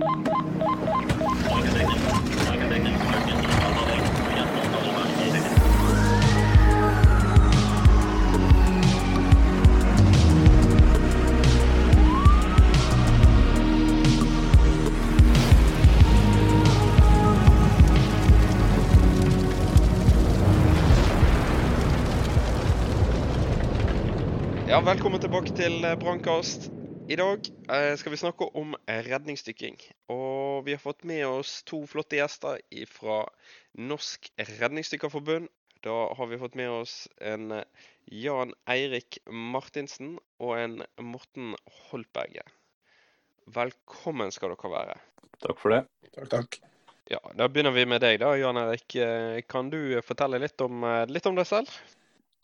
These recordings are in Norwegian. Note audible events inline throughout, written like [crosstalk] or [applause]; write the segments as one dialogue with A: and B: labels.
A: Ja, velkommen tilbake til eh, Brannkast. I dag eh, skal vi snakke om redningsdykking. Og vi har fått med oss to flotte gjester fra Norsk Redningsdykkerforbund. Da har vi fått med oss en eh, Jan Eirik Martinsen og en Morten Holtberget. Velkommen skal dere være.
B: Takk for det.
C: Takk, takk.
A: Ja, Da begynner vi med deg, da. Jan Erik, eh, kan du fortelle litt om, litt om deg selv?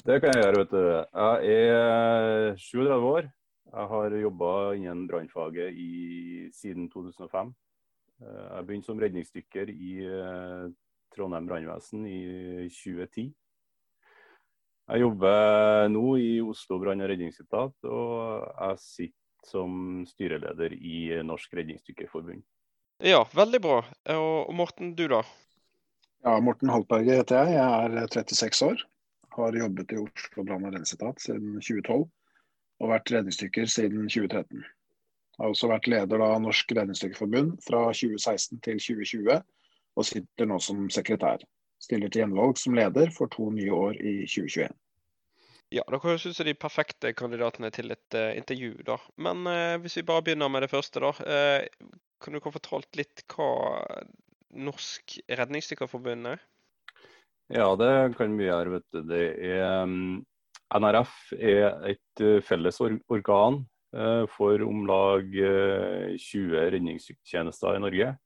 B: Det kan jeg gjøre, vet du. Jeg er 37 år. Jeg har jobba innen brannfaget siden 2005. Eh, Jeg begynte som redningsdykker i eh, Trondheim brannvesen i 2010. Jeg jobber nå i Oslo brann- og redningsetat, og jeg sitter som styreleder i Norsk Redningsdykkerforbund.
A: Ja, veldig bra. Og og Morten, du da?
C: Ja, Morten Haltberget heter jeg. Jeg er 36 år. Har jobbet i Oslo brann- og redningsetat siden 2012. Og vært redningsdykker siden 2013. Jeg Har også vært leder av Norsk Redningsdykkerforbund fra 2016 til 2020, og sitter nå som sekretær. Stiller til gjenvalg som leder for to nye år i 2021.
A: Ja, dere høres ut som de perfekte kandidatene til et uh, intervju, da. Men uh, hvis vi bare begynner med det første, da. Uh, kan du få fortalt litt hva Norsk Redningsdykkerforbund er?
B: Ja, det kan vi gjøre. vet du. Det er, um, NRF er et uh, felles organ uh, for om lag uh, 20 redningstjenester i Norge.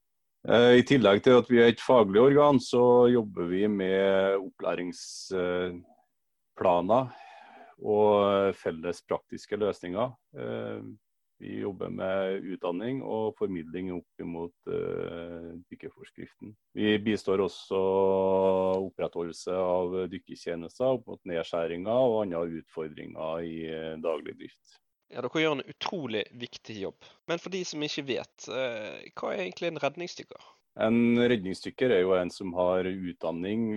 B: I tillegg til at vi er et faglig organ, så jobber vi med opplæringsplaner og felles praktiske løsninger. Vi jobber med utdanning og formidling opp mot uh, dykkerforskriften. Vi bistår også opprettholdelse av dykkertjenester opp mot nedskjæringer og andre utfordringer i uh, daglig drift.
A: Ja, Dere gjør en utrolig viktig jobb. Men for de som ikke vet, uh, hva er egentlig en redningsdykker?
B: En redningsdykker er jo en som har utdanning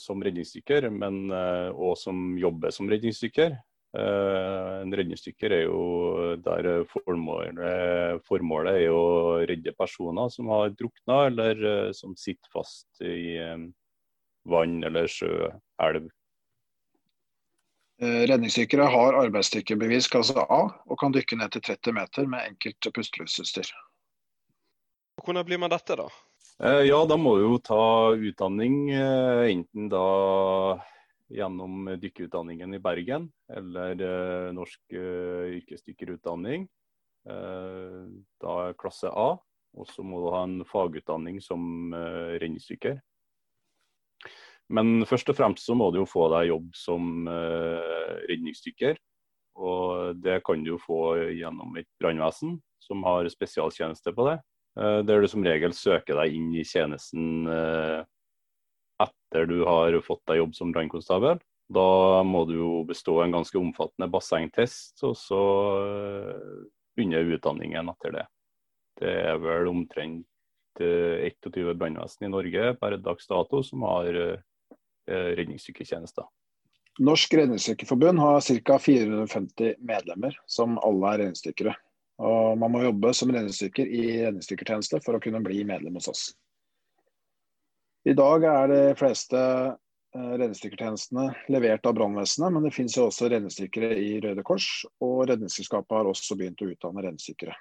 B: som redningsdykker, men òg som jobber som redningsdykker. Uh, en redningsdykker er jo der formålet, formålet er å redde personer som har drukna eller uh, som sitter fast i vann eller sjø, elv.
C: Eh, Redningsdykkere har arbeidsdykkerbevis klasse A og kan dykke ned til 30 meter med enkelt pusteutstyr.
A: Hvordan blir man dette, da?
B: Uh, ja, da må du jo ta utdanning, enten da gjennom dykkerutdanningen i Bergen eller uh, norsk uh, yrkesdykkerutdanning. Da er klasse A. Og så må du ha en fagutdanning som redningsdykker. Men først og fremst så må du jo få deg jobb som redningsdykker. Og det kan du jo få gjennom et brannvesen som har spesialtjeneste på det. Der du som regel søker deg inn i tjenesten etter du har fått deg jobb som brannkonstabel. Da må du jo bestå en ganske omfattende bassengtest, og så begynner utdanningen etter det. Det er vel omtrent 21 brannvesen i Norge per dags dato som har redningsdykkertjenester.
C: Norsk Redningsdykkerforbund har ca. 450 medlemmer, som alle er redningsdykkere. Man må jobbe som redningsdykker i redningsdykkertjeneste for å kunne bli medlem hos oss. I dag er de fleste redningsdykkertjenestene levert av brannvesenet, men det finnes jo også redningsdykkere i Røde Kors. Og Redningsselskapet har også begynt å utdanne redningsdykkere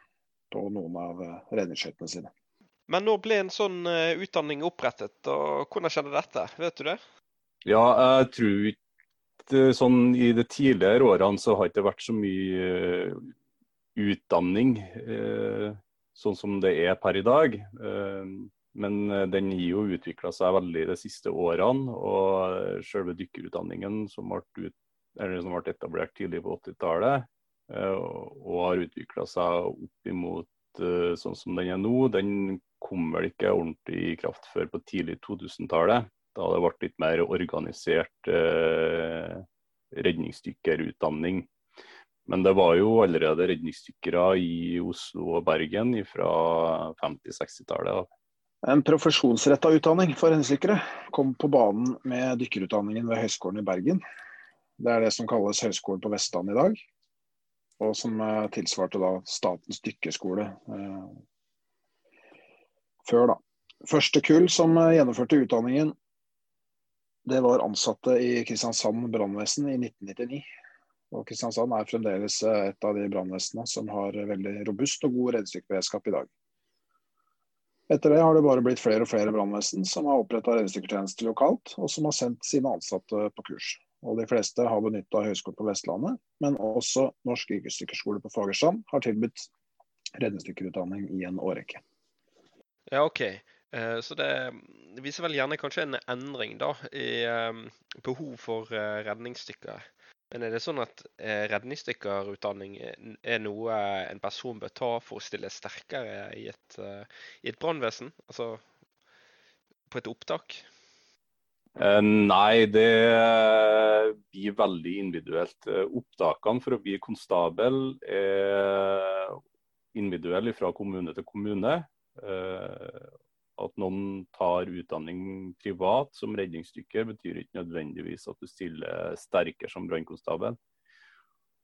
C: på noen av redningsskøytene sine.
A: Men nå ble en sånn utdanning opprettet, og hvordan skjedde dette? Vet du det?
B: Ja, jeg tror ikke sånn i de tidligere årene så har det ikke vært så mye utdanning sånn som det er per i dag. Men den har jo utvikla seg veldig de siste årene. Og selve dykkerutdanningen som ble, ut, som ble etablert tidlig på 80-tallet, og har utvikla seg opp imot sånn som den er nå, den kom vel ikke ordentlig i kraft før på tidlig 2000-tallet. Da det ble litt mer organisert eh, redningsdykkerutdanning. Men det var jo allerede redningsdykkere i Oslo og Bergen fra 50-60-tallet.
C: En profesjonsretta utdanning for redningsdykkere kom på banen med dykkerutdanningen ved Høgskolen i Bergen. Det er det som kalles Høgskolen på Vestlandet i dag, og som tilsvarte da Statens dykkerskole eh, før, da. Første kull som eh, gjennomførte utdanningen, det var ansatte i Kristiansand brannvesen i 1999. Og Kristiansand er fremdeles eh, et av de brannvesenene som har veldig robust og god redningsdykkerberedskap i dag. Etter det har det bare blitt flere og flere brannvesen som har oppretta redningsdykkertjeneste lokalt, og som har sendt sine ansatte på kurs. Og De fleste har benytta Høgskolen på Vestlandet, men også Norsk yrkesdykkerskole på Fagerstrand har tilbudt redningsdykkerutdanning i en årrekke.
A: Ja, OK. Eh, så det viser vel gjerne kanskje en endring da, i eh, behov for redningsdykkere. Men er det sånn at eh, redningsdykkerutdanning er noe en person bør ta for å stille sterkere i et, i et brannvesen? Altså på et opptak?
B: Eh, nei, det blir veldig individuelt. Opptakene for å bli konstabel er individuelle fra kommune til kommune. Eh, at noen tar utdanning privat som redningsdykker, betyr ikke nødvendigvis at du stiller sterkere som brannkonstabel.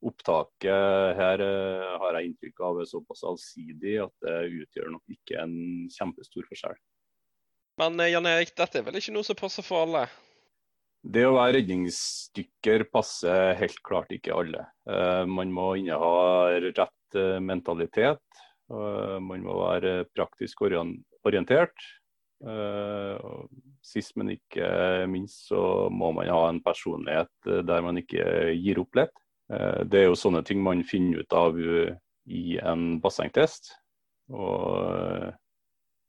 B: Opptaket her eh, har jeg inntrykk av er såpass allsidig at det utgjør nok ikke en kjempestor forskjell.
A: Men eh, Jan Erik, dette er vel ikke noe som passer for alle?
B: Det å være redningsdykker passer helt klart ikke alle. Eh, man må inneha rett mentalitet. Man må være praktisk orientert. Eh, sist, men ikke minst, så må man ha en personlighet eh, der man ikke gir opp lett. Eh, det er jo sånne ting man finner ut av i en bassengtest. Og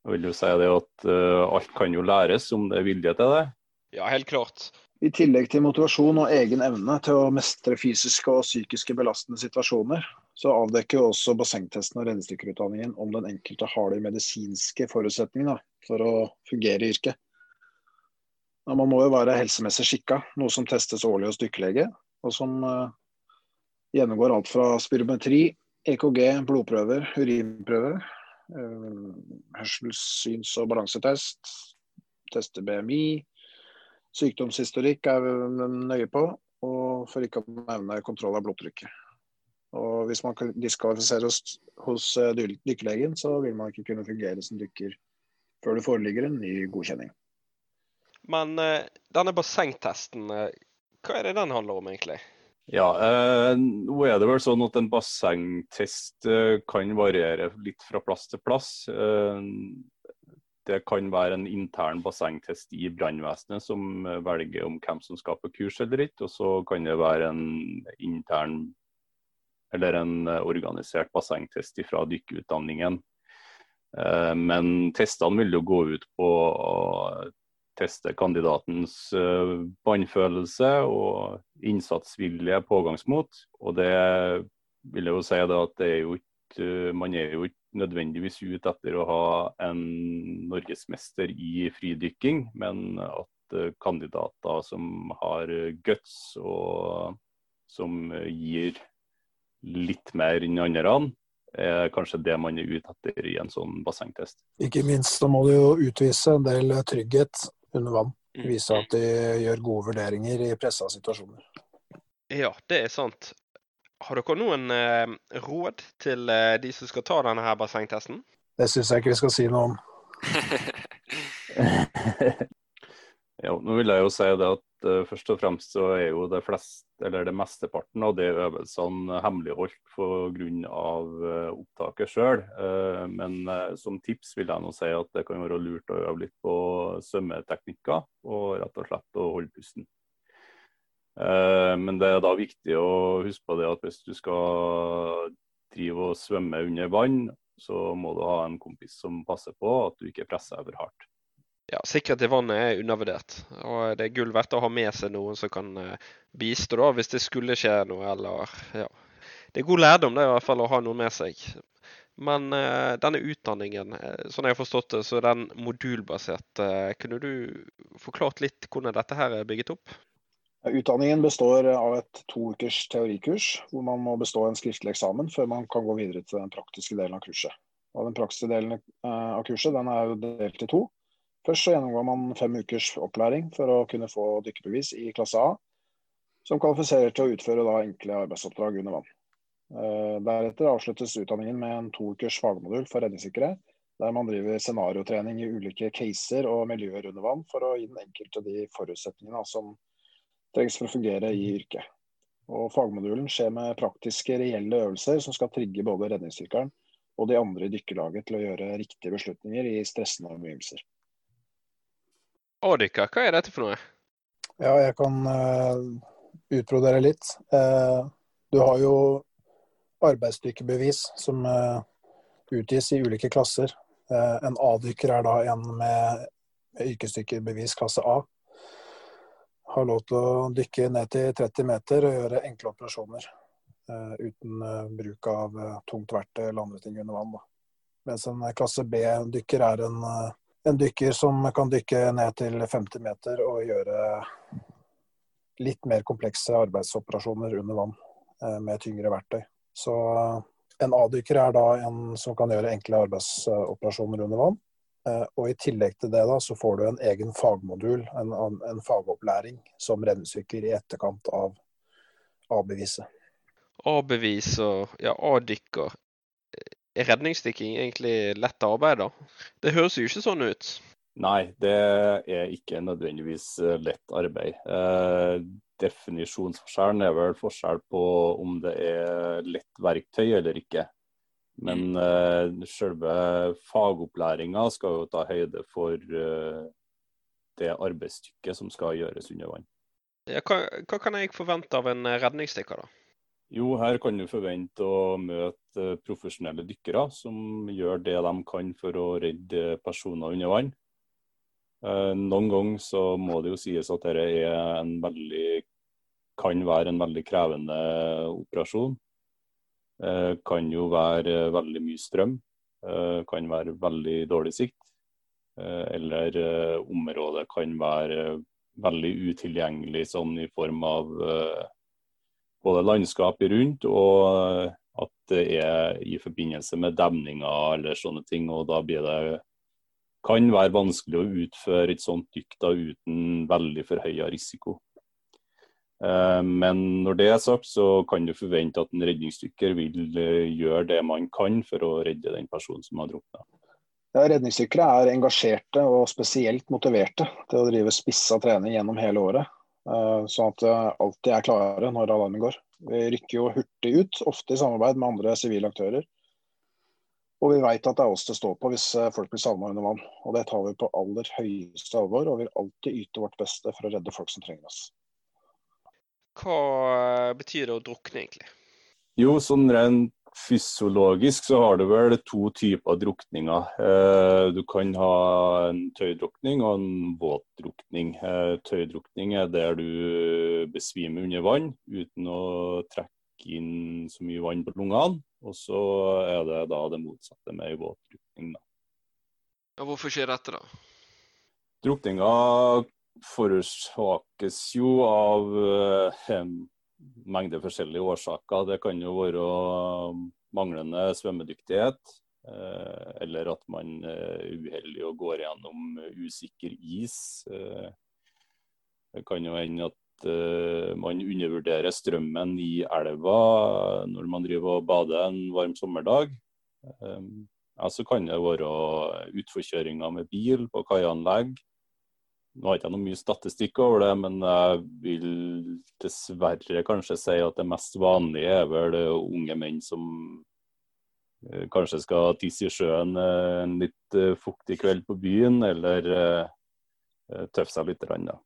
B: jeg vil jo si det at alt kan jo læres om det er vilje til det.
A: Ja, helt klart.
C: I tillegg til motivasjon og egen evne til å mestre fysiske og psykiske belastende situasjoner, så avdekker også bassengtesten og redningsdykkerutdanningen om den enkelte har de medisinske forutsetningene for å fungere i yrket. Man må jo være helsemessig skikka, noe som testes årlig hos dykkerlege, og som uh, gjennomgår alt fra spirometri, EKG, blodprøver, urinprøver, uh, hørsels-, syns- og balansetest, tester BMI, Sykdomshistorikk er vi nøye på, og for ikke å nevne kontroll av blodtrykket. Og Hvis man diskvalifiseres hos eh, dykkerlegen, så vil man ikke kunne fungere som dykker før det foreligger en ny godkjenning.
A: Men uh, denne bassengtesten, uh, hva er det den handler om egentlig?
B: Ja, eh, Nå er det vel sånn at en bassengtest eh, kan variere litt fra plass til plass. Eh, det kan være en intern bassengtest i brannvesenet som eh, velger om hvem som skal på kurs eller ikke. Og så kan det være en intern eller en eh, organisert bassengtest fra dykkerutdanningen. Eh, men testene vil jo gå ut på å teste kandidatens vannfølelse og innsatsvilje, pågangsmot. Og det vil jeg jo si at det er jo ikke, man er jo ikke nødvendigvis ut etter å ha en norgesmester i fridykking, men at eh, kandidater som har guts og som gir litt mer enn andre, er kanskje det man er ute etter i en sånn bassengtest.
D: Ikke minst så må du jo utvise en del trygghet under vann. Mm. Vise at de gjør gode vurderinger i pressa situasjoner.
A: Ja, det er sant. Har dere noen eh, råd til eh, de som skal ta denne her bassengtesten?
D: Det syns jeg ikke vi skal si noe om. [laughs]
B: ja, nå vil jeg jo si det at uh, først og fremst så er jo det flest, eller det mesteparten av de øvelsene hemmeligholdt pga. Uh, opptaket sjøl. Uh, men uh, som tips vil jeg nå si at det kan være lurt å øve litt på svømmeteknikker, og rett og slett å holde pusten. Eh, men det er da viktig å huske på det at hvis du skal drive og svømme under vann, så må du ha en kompis som passer på at du ikke presser over hardt.
A: Ja, Sikkerhet i vannet er undervurdert. og Det er gull verdt å ha med seg noen som kan eh, bistå da, hvis det skulle skje noe. eller ja. Det er god lærdom det i hvert fall å ha noen med seg. Men uh, denne utdanningen, sånn jeg har forstått det, så er den modulbasert. Uh, kunne du forklart litt hvordan dette her er bygget opp?
C: Utdanningen består av et to ukers teorikurs, hvor man må bestå en skriftlig eksamen før man kan gå videre til den praktiske delen av kurset. Og den praktiske delen eh, av kurset er delt i to. Først så gjennomgår man fem ukers opplæring for å kunne få dykkerbevis i klasse A, som kvalifiserer til å utføre da enkle arbeidsoppdrag under vann. Eh, deretter avsluttes utdanningen med en to ukers fagmodul for redningssikkerhet, der man driver scenariotrening i ulike caser og miljøer under vann for å gi den enkelte de forutsetningene som trengs for å fungere i yrket. Og Fagmodulen skjer med praktiske, reelle øvelser som skal trigge både redningsdykkeren og de andre i dykkerlaget til å gjøre riktige beslutninger i stressende omgivelser.
A: Adika, hva er dette for noe?
E: Ja, jeg kan uh, utbrodere litt. Uh, du har jo arbeidsdykkerbevis som uh, utgis i ulike klasser. en A-dykker er da en med, med yrkesdykkerbevis klasse A. Har lov til å dykke ned til 30 meter og gjøre enkle operasjoner. Eh, uten eh, bruk av eh, tungt verktøy eller andre ting under vann. Da. Mens en klasse B-dykker er en, en, dykker som kan dykke ned til 50 meter og gjøre litt mer komplekse arbeidsoperasjoner under vann med tyngre verktøy. Så en A-dykker er da en som kan gjøre enkle arbeidsoperasjoner under vann. Og i tillegg til det da, så får du en egen fagmodul, en, en fagopplæring, som redningsdykker i etterkant av A-beviset.
A: A-bevis og ja, A-dykker. Er redningsdykking egentlig lett arbeid, da? Det høres jo ikke sånn ut.
B: Nei, det er ikke nødvendigvis eh, lett arbeid. Eh, definisjonsforskjellen er vel forskjell på om det er lett verktøy eller ikke. Men eh, selve fagopplæringa skal jo ta høyde for uh, det arbeidsstykket som skal gjøres under vann.
A: Ja, hva, hva, kan jeg forvente av en redningsdykker, da?
B: Jo, her kan du forvente å møte profesjonelle dykkere som gjør det de kan for å redde personer under vann. Eh, noen ganger så må det jo sies at dette veldig, kan være en veldig krevende operasjon. Eh, kan jo være veldig mye strøm. Eh, kan være veldig dårlig sikt. Eller området kan være veldig utilgjengelig sånn i form av både landskapet rundt og at det er i forbindelse med demninger eller sånne ting. og Da blir det kan være vanskelig å utføre et sånt dykk uten veldig forhøya risiko. Eh, men når det er sagt, så kan du forvente at en redningsdykker vil eh, gjøre det man kan for å redde den personen som har drukna.
C: Ja, redningsdykkere er engasjerte og spesielt motiverte til å drive spissa trening gjennom hele året. Eh, sånn at det alltid er klare når alarmen går. Vi rykker jo hurtig ut, ofte i samarbeid med andre sivile aktører. Og vi vet at det er oss det står på hvis folk blir savna under vann. Og det tar vi på aller høyeste alvor, og vil alltid yte vårt beste for å redde folk som trenger oss.
A: Hva eh, betyr det å drukne, egentlig?
B: Jo, sånn rent Fysiologisk så har du vel to typer drukninger. Eh, du kan ha en tøydrukning og en våtdrukning. Eh, tøydrukning er der du besvimer under vann uten å trekke inn så mye vann på lungene. Og så er det da det motsatte med våtdrukning. våtdrukning.
A: Ja, hvorfor skjer dette, da?
B: Drukninga forårsakes jo av en eh, mengde forskjellige årsaker. Det kan jo være manglende svømmedyktighet, eh, eller at man er uheldig og går gjennom usikker is. Eh, det kan jo hende at eh, man undervurderer strømmen i elva når man driver og bader en varm sommerdag. Ja, så kan det være utforkjøringer med bil på kaianlegg. Nå har jeg ikke noe mye statistikk over det, men jeg vil dessverre kanskje si at det mest vanlige er vel unge menn som eh, kanskje skal tisse i sjøen eh, en litt eh, fuktig kveld på byen, eller tøffe seg litt. Da.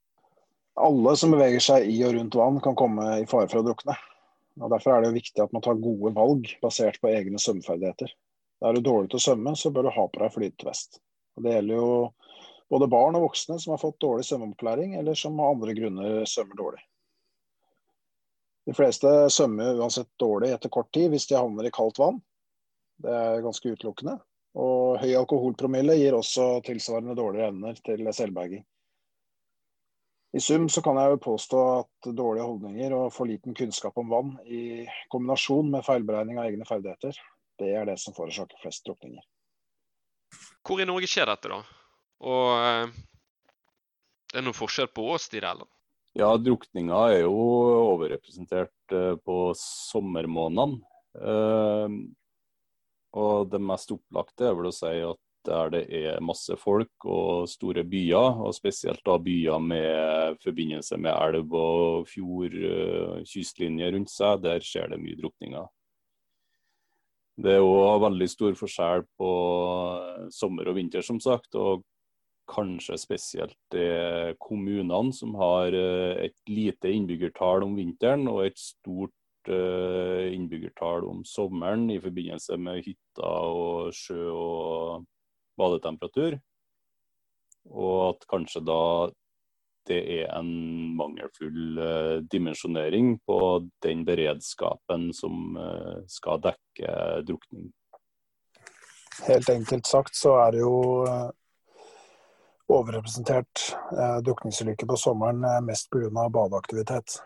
C: Alle som beveger seg i og rundt vann kan komme i fare for å drukne. Og Derfor er det viktig at man tar gode valg basert på egne svømmeferdigheter. Er du dårlig til å svømme, så bør du ha på deg flytevest. Og Det gjelder jo både barn og voksne som har fått dårlig svømmeopplæring, eller som av andre grunner svømmer dårlig. De fleste svømmer uansett dårlig etter kort tid hvis de havner i kaldt vann. Det er ganske utelukkende. Og høy alkoholpromille gir også tilsvarende dårligere evner til selvberging. I sum så kan jeg jo påstå at dårlige holdninger og for liten kunnskap om vann i kombinasjon med feilberegning av egne ferdigheter, det er det som forårsaker flest drukninger.
A: Hvor i Norge skjer dette, da? Og det er noen forskjell på oss, de der?
B: Ja, drukninga er jo overrepresentert eh, på sommermånedene. Eh, og det mest opplagte er vel å si at der det er masse folk og store byer, og spesielt da byer med forbindelse med elv og fjord, kystlinje rundt seg, der skjer det mye drukninger. Det er òg veldig stor forskjell på eh, sommer og vinter, som sagt. Og kanskje spesielt det kommunene som har eh, et lite innbyggertall om vinteren og et stort innbyggertall om sommeren i forbindelse med hytter og sjø og badetemperatur. Og at kanskje da det er en mangelfull dimensjonering på den beredskapen som skal dekke drukning.
F: Helt enkelt sagt så er det jo overrepresentert drukningsulykker på sommeren mest pga. badeaktivitet.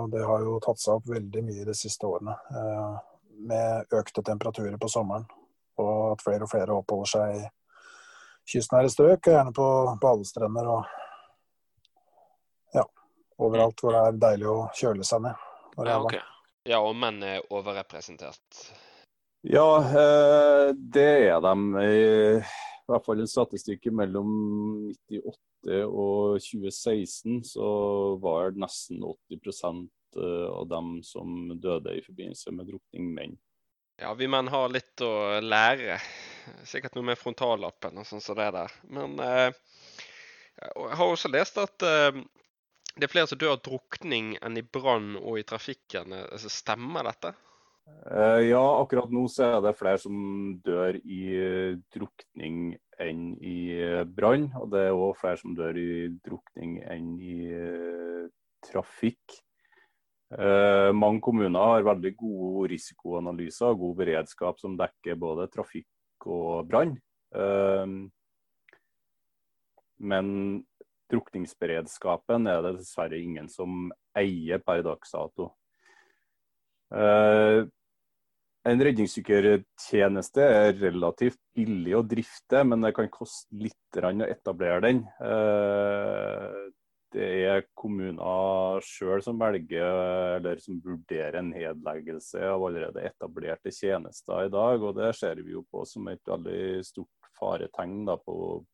F: og det har jo tatt seg opp veldig mye de siste årene. med økte temperaturer på sommeren og at flere og flere oppholder seg i kystnære strøk, og gjerne på badestrender og ja, overalt hvor det er deilig å kjøle seg ned.
A: Ja, okay. ja, og menn er overrepresentert?
B: Ja, eh, det er de. I hvert fall en statistikk mellom 98 og 2016 så var det nesten 80 eh, av dem som døde i forbindelse med drukning, menn.
A: Ja, vi menn har litt å lære. Sikkert noe med frontallappen og sånn som det der. Men eh, jeg har også lest at eh, det er flere som dør av drukning enn i brann og i trafikken. Altså, stemmer dette?
B: Eh, ja, akkurat nå så er det flere som dør i drukning enn i brann. Og det er òg flere som dør i drukning enn i eh, trafikk. Eh, mange kommuner har veldig gode risikoanalyser og god beredskap som dekker både trafikk og brann. Eh, men drukningsberedskapen er det dessverre ingen som eier per dags dato. Eh, en redningsdykkertjeneste er relativt billig å drifte, men det kan koste litt å etablere den. Eh, det er kommuner sjøl som velger eller som vurderer en nedleggelse av allerede etablerte tjenester i dag. og Det ser vi jo på som et veldig stort faretegn da, på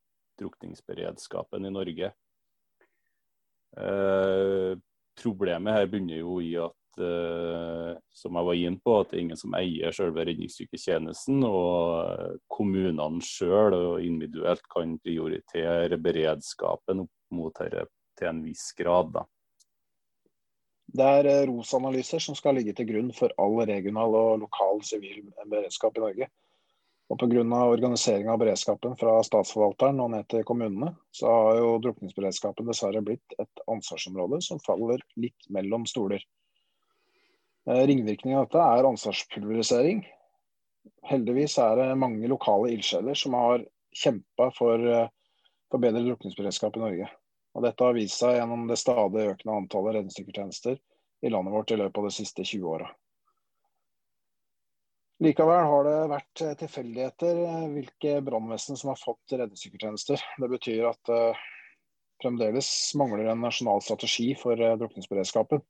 B: drukningsberedskapen i Norge. Eh, problemet her begynner jo i at eh, som jeg var inne på, at det er ingen som eier selve redningsdykkertjenesten. Og kommunene sjøl individuelt kan prioritere beredskapen opp mot dette til en viss grad. Da.
C: Det er eh, ROS-analyser som skal ligge til grunn for all regional og lokal sivil beredskap i Norge. Og Pga. organisering av beredskapen fra statsforvalteren og ned til kommunene, så har jo drukningsberedskapen dessverre blitt et ansvarsområde som faller litt mellom stoler. Eh, ringvirkningen av dette er ansvarspulverisering. Heldigvis er det mange lokale ildsjeler som har kjempa for, eh, for bedre drukningsberedskap i Norge. Og Dette har vist seg gjennom det stadig økende antallet redningsdykkertjenester i landet vårt i løpet av de siste 20 åra. Likevel har det vært tilfeldigheter eh, hvilke brannvesen som har fått redningsdykkertjenester. Det betyr at uh, fremdeles mangler en nasjonal strategi for uh.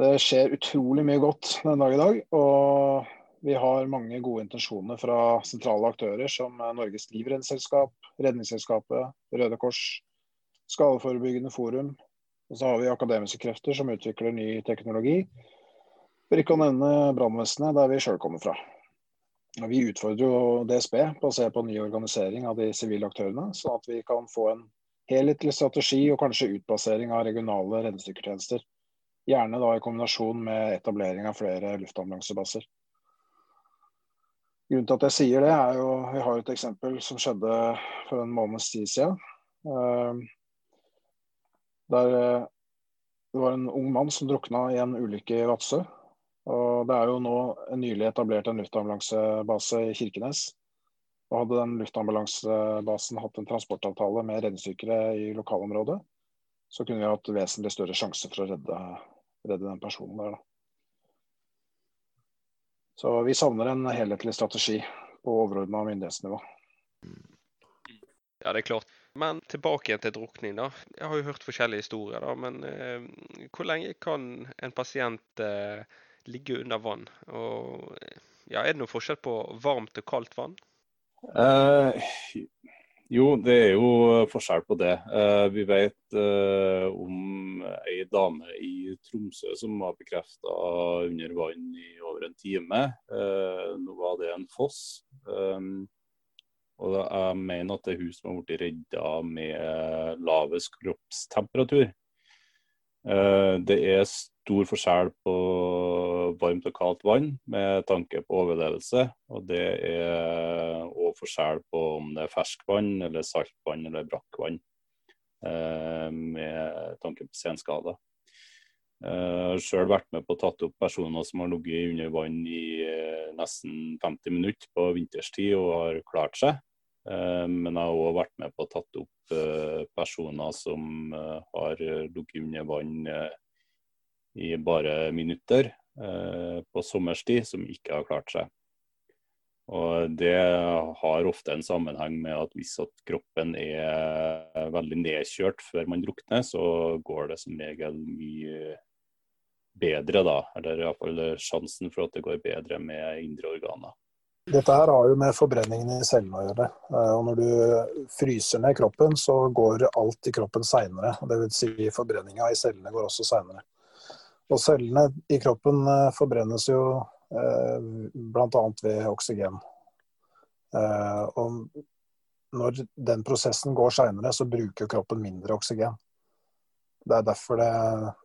C: Det skjer utrolig mye godt den dag i dag. og vi har mange gode intensjoner fra sentrale aktører som Norges Livredningsselskap, Redningsselskapet, Røde Kors, Skadeforebyggende forum. Og så har vi akademiske krefter som utvikler ny teknologi. For ikke å nevne brannvesenet, der vi sjøl kommer fra. Vi utfordrer jo DSB på å se på ny organisering av de sivile aktørene, sånn at vi kan få en helhetlig strategi og kanskje utplassering av regionale redningsdykkertjenester. Gjerne da i kombinasjon med etablering av flere luftambulansebaser. Grunnen til at jeg sier det, er jo Vi har et eksempel som skjedde for en måneds tid siden. Uh, der det var en ung mann som drukna i en ulykke i Vadsø. Og det er jo nå nylig etablert en luftambulansebase i Kirkenes.
G: Og hadde den luftambulansebasen hatt en transportavtale med redningsdykere i lokalområdet, så kunne vi hatt vesentlig større sjanse for å redde, redde den personen der. Da. Så vi savner en helhetlig strategi på overordna myndighetsnivå.
A: Ja, det er klart. Men tilbake igjen til drukning, da. Jeg har jo hørt forskjellige historier, da. Men eh, hvor lenge kan en pasient eh, ligge under vann? Og ja, er det noe forskjell på varmt og kaldt vann?
B: Eh, jo, det er jo forskjell på det. Eh, vi vet eh, om ei dame i Tromsø som var bekrefta under vann i over en time. Eh, nå var det en foss. Og jeg mener at det er hun som har blitt redda med lavest kroppstemperatur. Eh, det er stor forskjell på varmt og kaldt vann med tanke på overlevelse. Og det er òg forskjell på om det er ferskvann eller saltvann eller brakkvann eh, med tanke på senskader. Har sjøl vært med på å tatt opp personer som har ligget under vann i eh, nesten 50 minutter på vinterstid og har klart seg. Eh, men jeg har òg vært med på å tatt opp eh, personer som eh, har ligget under vann i bare minutter på sommerstid, som ikke har klart seg. Og Det har ofte en sammenheng med at hvis at kroppen er veldig nedkjørt før man drukner, så går det som regel mye bedre da. Eller iallfall sjansen for at det går bedre med indre organer.
C: Dette her har jo med forbrenningen i cellene å gjøre. Eh, og når du fryser ned kroppen, så går alt i kroppen seinere. Dvs. Si forbrenninga i cellene går også seinere. Og cellene i kroppen eh, forbrennes jo eh, bl.a. ved oksygen. Eh, og når den prosessen går seinere, så bruker kroppen mindre oksygen. Det er derfor det,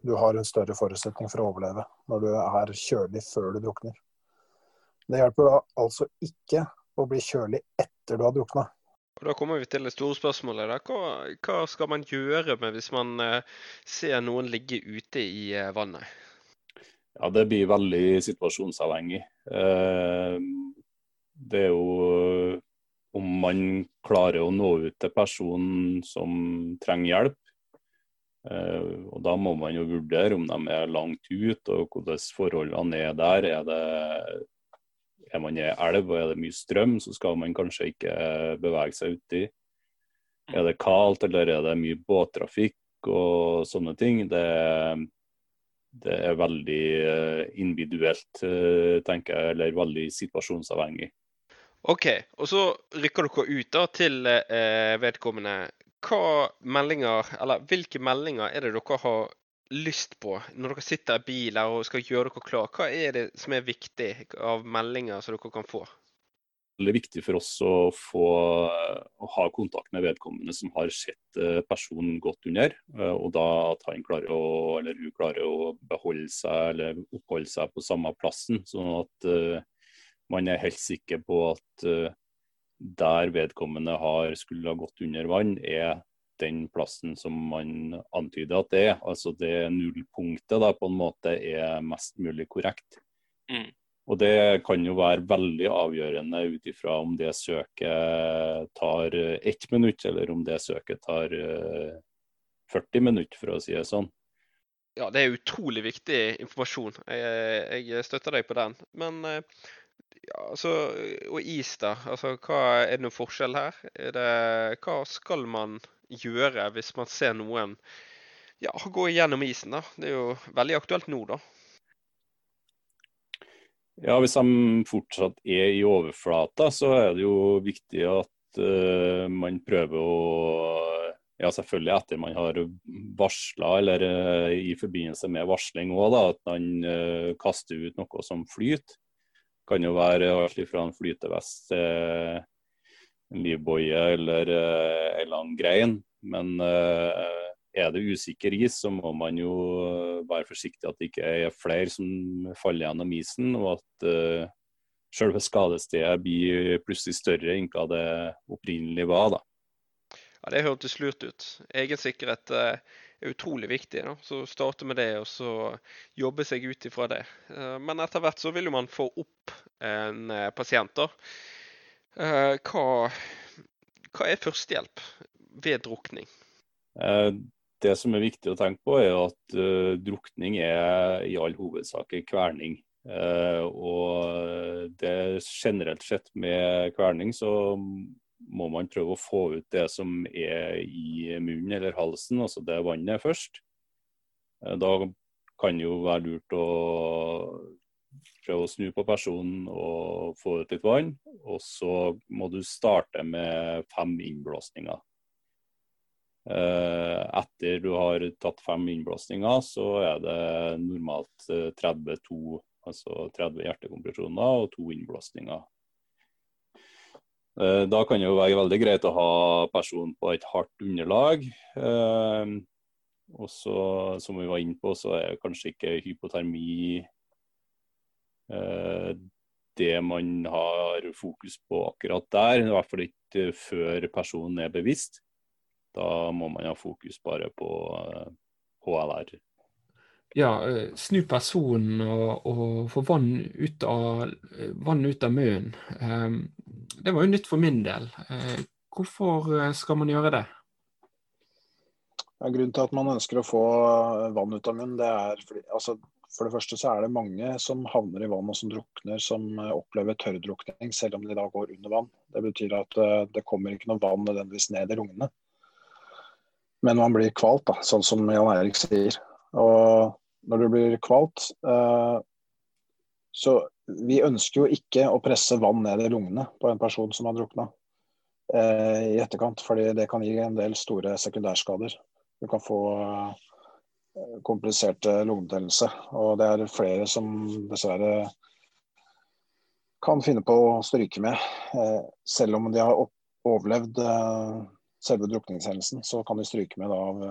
C: du har en større forutsetning for å overleve når du er kjølig før du drukner. Det hjelper altså ikke å bli kjølig etter du har drukna.
A: Og Da kommer vi til det store spørsmålet. Da. Hva, hva skal man gjøre med hvis man eh, ser noen ligge ute i eh, vannet?
B: Ja, Det blir veldig situasjonsavhengig. Eh, det er jo om man klarer å nå ut til personen som trenger hjelp. Og Da må man jo vurdere om de er langt ute og hvordan forholdene er der. Er det er man i elv og er det mye strøm, så skal man kanskje ikke bevege seg uti. Er det kaldt eller er det mye båttrafikk og sånne ting, det, det er veldig eh, individuelt, eh, tenker jeg, eller veldig situasjonsavhengig.
A: OK, og så rykker dere ut da til eh, vedkommende. Hva meldinger, eller Hvilke meldinger er det dere har lyst på når dere sitter i bil og skal gjøre dere klar? Hva er det som er viktig av meldinger som dere kan få?
B: Det er viktig for oss å få å ha kontakt med vedkommende som har sett eh, personen godt under. Eh, og da at han klarer å, eller hun klarer å beholde seg eller oppholde seg på samme plassen. Sånn at uh, man er helt sikker på at uh, der vedkommende har skulle ha gått under vann, er den plassen som man antyder at det er. Altså det nullpunktet da på en måte er mest mulig korrekt. Mm. Og Det kan jo være veldig avgjørende ut ifra om det søket tar ett minutt, eller om det søket tar 40 eh, minutter, for å si det sånn.
A: Ja, det er utrolig viktig informasjon. Jeg, jeg støtter deg på den. Men eh, ja, altså, og is, da. Altså, hva, er det noen forskjell her? Det, hva skal man gjøre hvis man ser noen ja, gå igjennom isen? da? Det er jo veldig aktuelt nå, da.
B: Ja, Hvis de fortsatt er i overflata, så er det jo viktig at uh, man prøver å ja, selvfølgelig etter man har varsla, eller uh, i forbindelse med varsling òg, at man uh, kaster ut noe som flyter. Kan jo være alt fra en flytevest til en livboie eller uh, en lang grein. Men uh, er det usikker is, så må man jo være forsiktig at det ikke er flere som faller gjennom isen, og at uh, selve skadestedet blir plutselig større enn hva det opprinnelig var. da.
A: Ja, Det hørtes lurt ut. Egen sikkerhet er utrolig viktig. Da. Så starte med det, og så jobbe seg ut ifra det. Men etter hvert så vil jo man få opp en pasient. da. Eh, hva, hva er førstehjelp ved drukning?
B: Eh, det som er viktig å tenke på, er at uh, drukning er i all hovedsak en kverning. Og det generelt sett med kverning så må man prøve å få ut det som er i munnen eller halsen, altså det vannet først. Da kan det jo være lurt å prøve å snu på personen og få ut litt vann. Og så må du starte med fem innblåsninger. Eh, etter du har tatt fem innblåsninger, så er det normalt 32, eh, altså 30 hjertekompresjoner og to innblåsninger. Eh, da kan det jo være veldig greit å ha personen på et hardt underlag. Og så, som vi var inne på, så er kanskje ikke hypotermi det man har fokus på akkurat der. I hvert fall ikke før personen er bevisst. Da må man ha fokus bare på HLR. Eh,
H: ja, eh, snu personen og, og få vann ut av, vann ut av munnen. Ehm, det var jo nytt for min del. Eh, hvorfor skal man gjøre det?
C: Ja, grunnen til at man ønsker å få vann ut av munnen, det er fordi altså, For det første så er det mange som havner i vann og som drukner, som opplever tørrdrukning selv om de da går under vann. Det betyr at det kommer ikke noe vann nødvendigvis ned i lungene. Men man blir kvalt, da, sånn som Jan Erik sier. Og når du blir kvalt eh, Så vi ønsker jo ikke å presse vann ned i lungene på en person som har drukna eh, i etterkant, fordi det kan gi en del store sekundærskader. Du kan få eh, kompliserte lungebetennelse. Og det er flere som dessverre kan finne på å stryke med, eh, selv om de har overlevd eh, selve drukningshendelsen, så kan de stryke med av,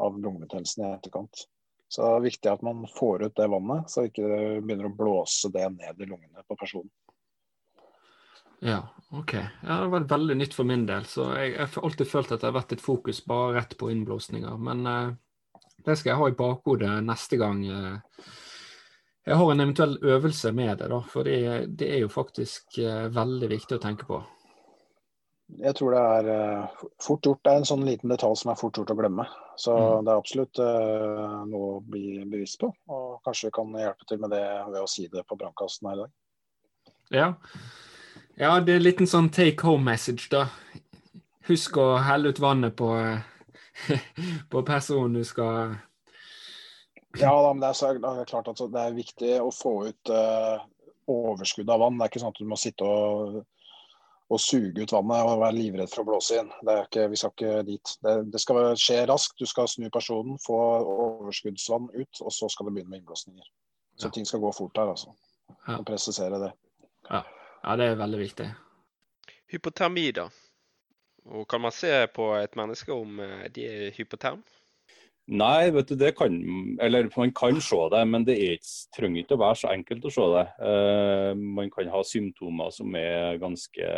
C: av lungebetennelsen i etterkant. Så det er viktig at man får ut det vannet, så ikke det begynner å blåse det ned i lungene på personen.
H: Ja, OK. Ja, det var veldig nytt for min del. Så jeg har alltid følt at det har vært et fokus bare rett på innblåsninger. Men uh, det skal jeg ha i bakhodet neste gang uh, jeg har en eventuell øvelse med det. da, For det, det er jo faktisk uh, veldig viktig å tenke på
C: jeg tror det er uh, fort gjort. Det er en sånn liten detalj som er fort gjort å glemme. Så mm. det er absolutt noe å bli bevisst på. Og kanskje vi kan hjelpe til med det ved å si det på brannkasten her i dag.
H: Ja. ja, det er en liten sånn take home message, da. Husk å helle ut vannet på, [laughs] på personen du skal
C: Ja da, men det er, så, det er klart at det er viktig å få ut uh, overskudd av vann. Det er ikke sånn at du må sitte og og suge ut vannet og være livredd for å blåse inn. Ikke, vi skal ikke dit. Det, det, skal skje raskt. Du skal snu personen, få overskuddsvann ut, og så skal det begynne med innblåsninger. Så ja. ting skal gå fort her, altså. Ja. Presisere det.
H: Ja. ja, det er veldig viktig.
A: Hypotermi, da. Og kan man se på et menneske om eh, de er hypoterm?
B: Nei, vet du, det kan Eller man kan se det, men det ikke, trenger ikke å være så enkelt å se det. Uh, man kan ha symptomer som er ganske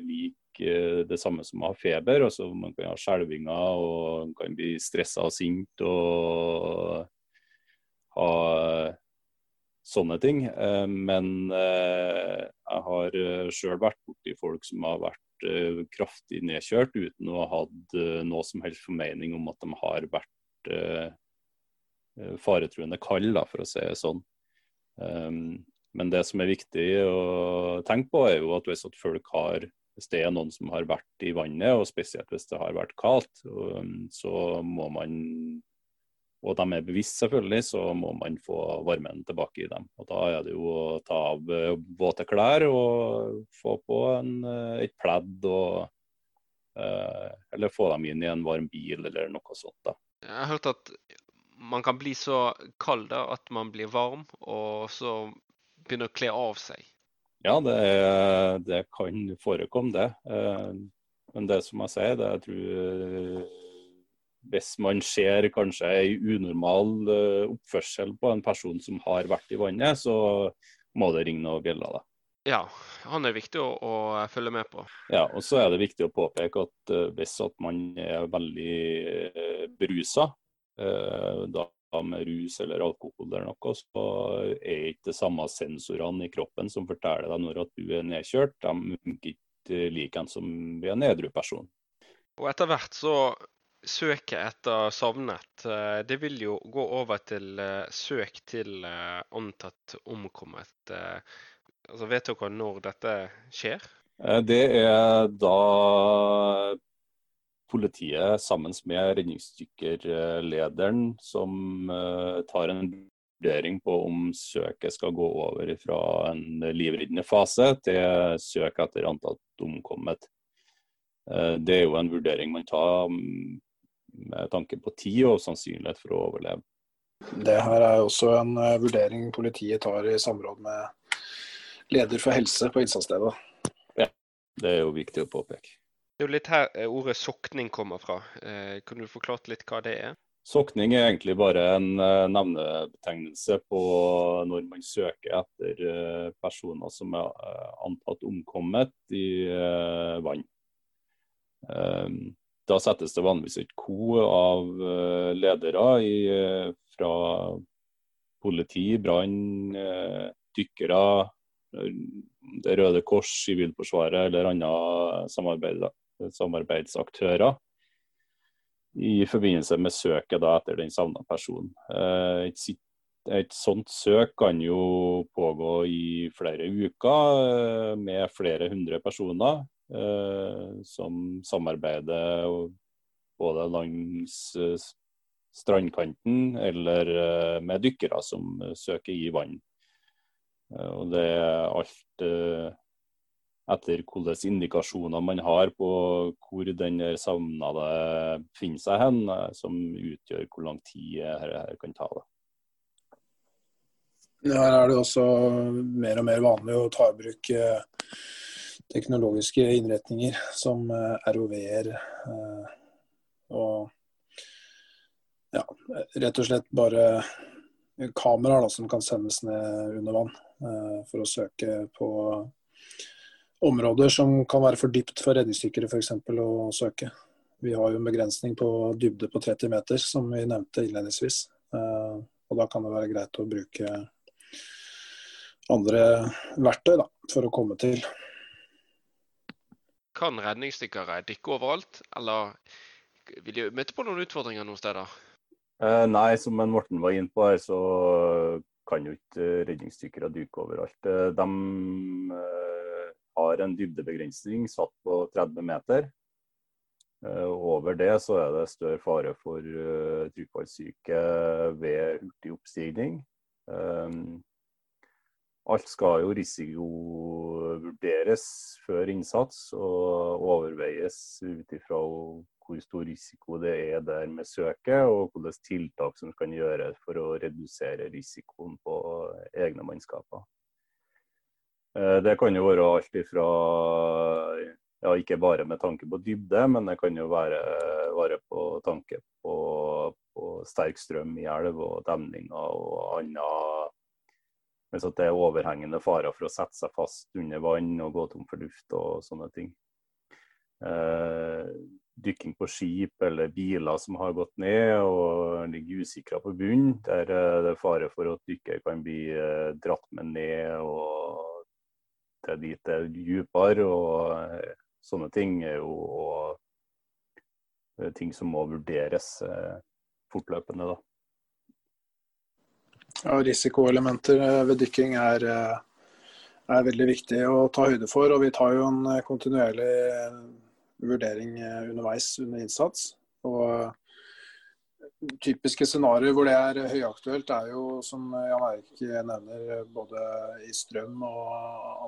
B: like uh, det samme som å ha feber. Altså, man kan ha skjelvinger og man kan bli stressa og sint og ha sånne ting. Uh, men jeg har sjøl vært borti folk som har vært kraftig nedkjørt uten å ha hatt noe som helst formening om at de har vært uh, faretruende kald, for å si det sånn. Um, men det som er viktig å tenke på, er jo at hvis at folk har hvis det er noen som har vært i vannet, og spesielt hvis det har vært kaldt, så må man og de er bevisst, selvfølgelig, så må man få varmen tilbake i dem. Og Da er det jo å ta av eh, våte klær og få på en, et pledd. Og, eh, eller få dem inn i en varm bil eller noe sånt. da.
A: Jeg har hørt at man kan bli så kald da, at man blir varm, og så begynner å kle av seg.
B: Ja, det, det kan forekomme, det. Eh, men det som jeg sier, det jeg tror hvis man ser kanskje en unormal eh, oppførsel på en person som har vært i vannet, så må det ringe noen bjeller.
A: Ja, han er viktig å, å, følge med på.
B: Ja, og så er det viktig å påpeke at uh, hvis at man er veldig uh, berusa, uh, da med rus eller alkohol eller noe, så er ikke det samme sensorene i kroppen som forteller deg når at du er nedkjørt. De funker ikke ikke like en som en edru person.
A: Og etter hvert så søket etter savnet, eh, det vil jo gå over til eh, søk til eh, antatt omkommet. Altså, vet dere når dette skjer?
B: Det er da politiet sammen med redningsdykkerlederen som tar en vurdering på om søket skal gå over fra en livreddende fase til søk etter antatt omkommet. Det er jo en vurdering man tar mm, med tanke på tid og sannsynlighet for å overleve.
C: Det her er også en uh, vurdering politiet tar i samråd med leder for helse på innsatsstedet.
B: Ja, det er jo viktig å påpeke.
A: Det er jo litt her eh, ordet sokning kommer fra. Eh, kan du forklare litt hva det er?
B: Sokning er egentlig bare en nevnebetegnelse på når man søker etter personer som er antatt omkommet i vann. Da settes det vanligvis et ko av eh, ledere i, eh, fra politi, brann, eh, dykkere, Det Røde Kors, Sivilforsvaret eller andre samarbeid, samarbeidsaktører i forbindelse med søket da, etter den savna personen. Et, et, sånt søk kan jo pågå i flere uker med flere hundre personer. Eh, som samarbeider både langs eh, strandkanten eller eh, med dykkere som søker i vann. Og det er alt etter hvilke indikasjoner man har på hvor den savnede finner seg hen, som utgjør hvor lang tid dette kan ta. Det.
C: Her er det også mer og mer vanlig å ta i bruk teknologiske innretninger som eh, ROV-er eh, og ja, rett og slett bare kameraer da, som kan sendes ned under vann eh, for å søke på områder som kan være for dypt for redningsdykkere f.eks. å søke. Vi har jo en begrensning på dybde på 30 meter, som vi nevnte innledningsvis. Og da kan det være greit å bruke andre verktøy da, for å komme til
A: kan redningsdykkere dykke overalt, eller vil de møte på noen utfordringer noen steder?
B: Eh, nei, som Morten var inne på her, så kan jo ikke redningsdykkere dykke overalt. Eh, de eh, har en dybdebegrensning satt på 30 meter. Eh, over det så er det større fare for trykkfallssyke ved hurtig oppstigning. Alt skal jo risikovurderes før innsats og overveies ut ifra hvor stor risiko det er der med søket, og hvilke tiltak som kan gjøres for å redusere risikoen på egne mannskaper. Eh, det kan jo være alt ifra ja, ikke bare med tanke på dybde, men det kan jo være, være på tanke på, på sterk strøm i elv og demninger og andre hvis det er overhengende farer for å sette seg fast under vann og gå tom for luft og sånne ting. Eh, dykking på skip eller biler som har gått ned og ligger usikra på bunnen, der det er fare for at dykker kan bli eh, dratt med ned og til dit det er dypere. og eh, Sånne ting er jo og, ting som må vurderes eh, fortløpende. da.
C: Ja, risikoelementer eh, ved dykking er, eh, er, veldig viktig å ta høyde for. og Vi tar jo en eh, kontinuerlig vurdering underveis under innsats. og Typiske scenarioer hvor det er høyaktuelt, er jo som Jan Erik nevner, både i strøm og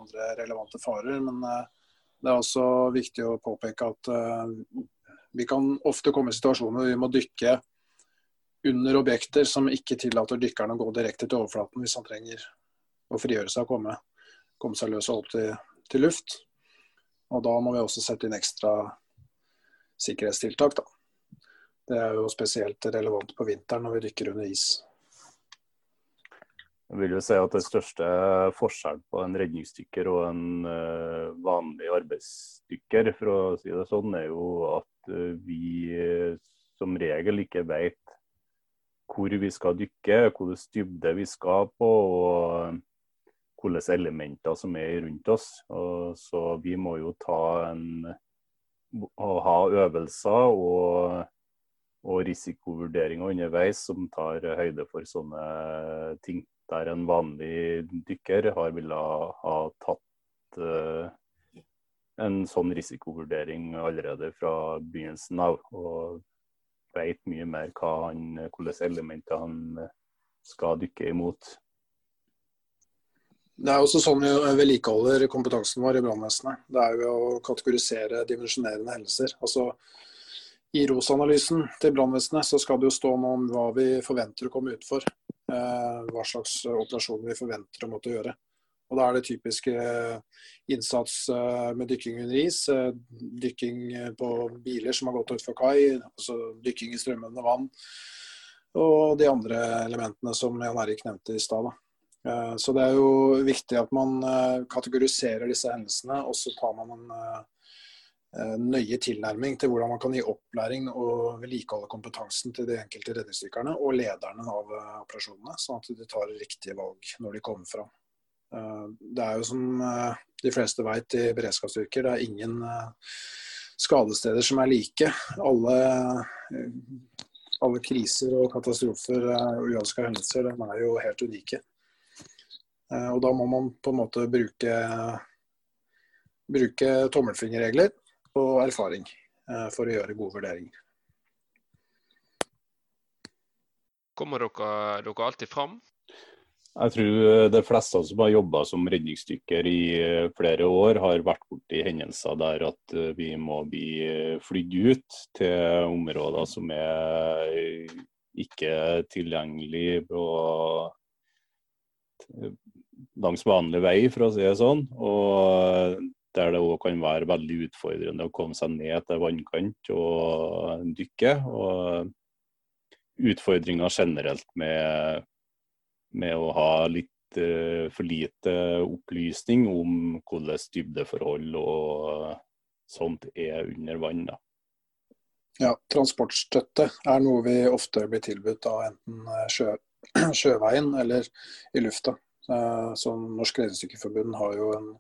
C: andre relevante farer. Men det er også viktig å påpeke at vi kan ofte komme i situasjoner hvor vi må dykke under objekter som ikke tillater dykkeren å gå direkte til overflaten hvis han trenger å frigjøre seg og komme, komme seg løs og opp til, til, luft. Og da må vi også sette inn ekstra sikkerhetstiltak. Da. Det er jo spesielt relevant på vinteren når vi dykker under is.
B: Jeg vil jo si at Det største forskjellen på en redningsdykker og en uh, vanlig arbeidsdykker, for å si det sånn, er jo at uh, vi uh, som regel ikke vet hvor vi skal dykke, hvilken dybde vi skal på. og hvilke elementer som er rundt oss. Og så vi må jo ta en ha øvelser og, og risikovurderinger underveis som tar høyde for sånne ting. Der en vanlig dykker har villet ha tatt uh, en sånn risikovurdering allerede fra begynnelsen av. Og vet mye mer han, hvilke elementer han skal dykke imot.
C: Det er også sånn vi vedlikeholder kompetansen vår i brannvesenet. Det er jo å kategorisere dimensjonerende hendelser. Altså, I ROS-analysen til brannvesenet så skal det jo stå noe om hva vi forventer å komme ut for. Eh, hva slags operasjoner vi forventer å måtte gjøre. Og Da er det typisk eh, innsats eh, med dykking under is, eh, dykking på biler som har gått utfor kai, altså dykking i strømmende vann. Og de andre elementene som Jan Erik nevnte i stad. Så det er jo viktig at man kategoriserer disse hendelsene, og så tar man en nøye tilnærming til hvordan man kan gi opplæring og vedlikeholde kompetansen til de enkelte redningsdykkerne og lederne av operasjonene, sånn at de tar riktige valg når de kommer fram. Det er jo som de fleste vet i beredskapsstyrker, det er ingen skadesteder som er like. Alle, alle kriser og katastrofer og uønska hendelser de er jo helt unike. Eh, og da må man på en måte bruke, bruke tommelfingerregler og erfaring eh, for å gjøre gode vurderinger.
A: Kommer dere, dere alltid fram?
B: Jeg tror de fleste som har jobba som redningsdykker i eh, flere år, har vært borti hendelser der at vi må bli flydd ut til områder som er ikke tilgjengelig på langs vanlig vei, for å si det sånn. Og der det òg kan være veldig utfordrende å komme seg ned til vannkant og dykke. Og utfordringer generelt med, med å ha litt uh, for lite opplysning om hvordan dybdeforhold og sånt er under vann. da.
C: Ja, transportstøtte er noe vi ofte blir tilbudt av enten sjø, [clears throat] sjøveien eller i lufta. Eh, så Norsk Redningsdykkerforbund har jo en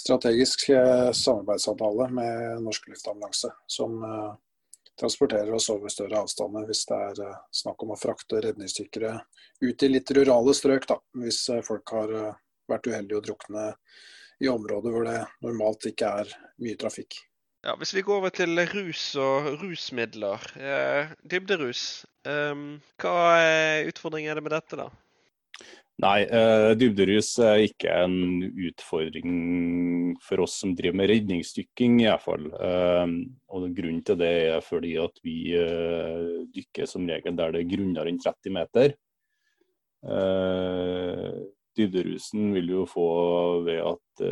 C: strategisk eh, samarbeidsavtale med Norsk Luftambulanse, som eh, transporterer oss over større avstander hvis det er snakk om å frakte redningsdykkere ut i litt rurale strøk. Da, hvis folk har vært uheldige å drukne i områder hvor det normalt ikke er mye trafikk.
A: Ja, Hvis vi går over til rus og rusmidler. Eh, dybderus. um, hva utfordringen er det med dette, da?
B: Nei, eh, dybderus er ikke en utfordring for oss som driver med redningsdykking, iallfall. Eh, og grunnen til det er fordi at vi eh, dykker som regel der det er grunnere enn 30 meter. Dybderusen vil du få ved at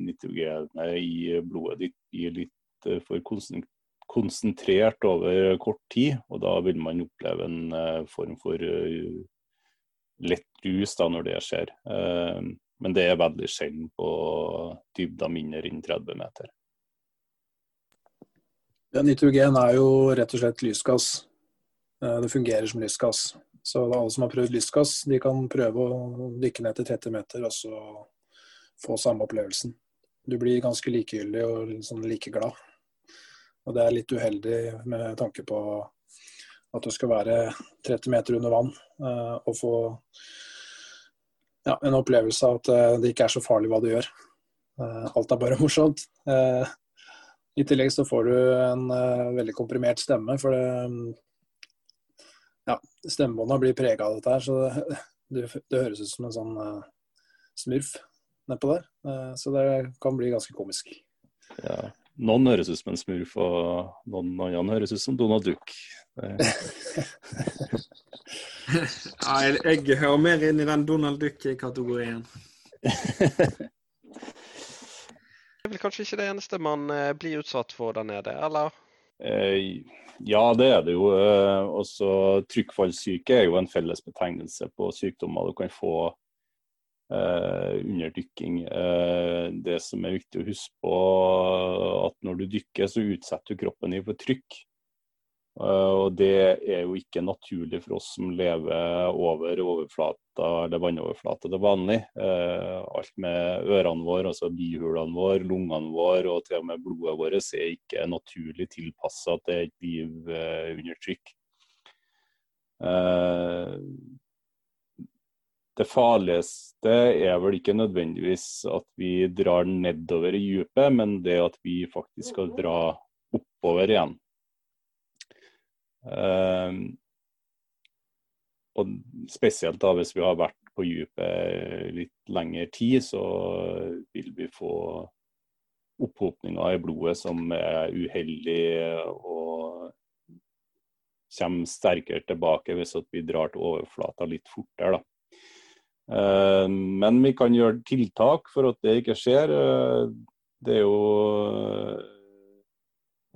B: nitrogenet i blodet ditt blir litt for konsentrert over kort tid, og da vil man oppleve en form for lett rus da når det skjer. Eh, men det er veldig sjelden på dybder mindre enn 30 meter.
C: Ja, nitrogen er jo rett og slett lysgass. Eh, det fungerer som lysgass. Så alle som har prøvd lystgass, de kan prøve å dykke ned til 30 meter og så få samme opplevelsen. Du blir ganske likegyldig og liksom like glad. Og det er litt uheldig med tanke på at du skal være 30 meter under vann uh, og få ja, en opplevelse av at uh, det ikke er så farlig hva du gjør. Uh, alt er bare [laughs] morsomt. I tillegg så får du en veldig komprimert stemme, for det ja, stemmebånda blir prega av dette her, så det, [laughs] det, det, høres ut som en sånn smurf nedpå der. så det kan bli ganske komisk.
B: Ja, noen høres ut som en smurf, og noen andre høres ut som Donald Duck. [laughs]
H: ja, jeg, jeg, hører mer inn i den Donald Duck-kategorien. [laughs]
A: det er vel kanskje ikke det eneste man eh, blir utsatt for der nede, eller?
B: Eh, ja, det er det jo. Eh, også Trykkfallssyke er jo en felles betegnelse på sykdommer du kan få under dykking. Eh, det som er viktig å huske på, at når du dykker, så utsetter du kroppen din for trykk. Og det er jo ikke naturlig for oss som lever over overflata eller vannoverflata til vanlig. Alt med ørene våre, altså bihulene våre, lungene våre og til og med blodet vårt er ikke naturlig tilpassa til et liv under trykk. Det farligste er vel ikke nødvendigvis at vi drar nedover i dypet, men det at vi faktisk skal dra oppover igjen. Uh, og spesielt da hvis vi har vært på dypet litt lengre tid, så vil vi få opphopninger i blodet som er uheldig og kommer sterkere tilbake hvis vi drar til overflata litt fortere. Da. Ehm, men vi kan gjøre tiltak for at det ikke skjer. Det er jo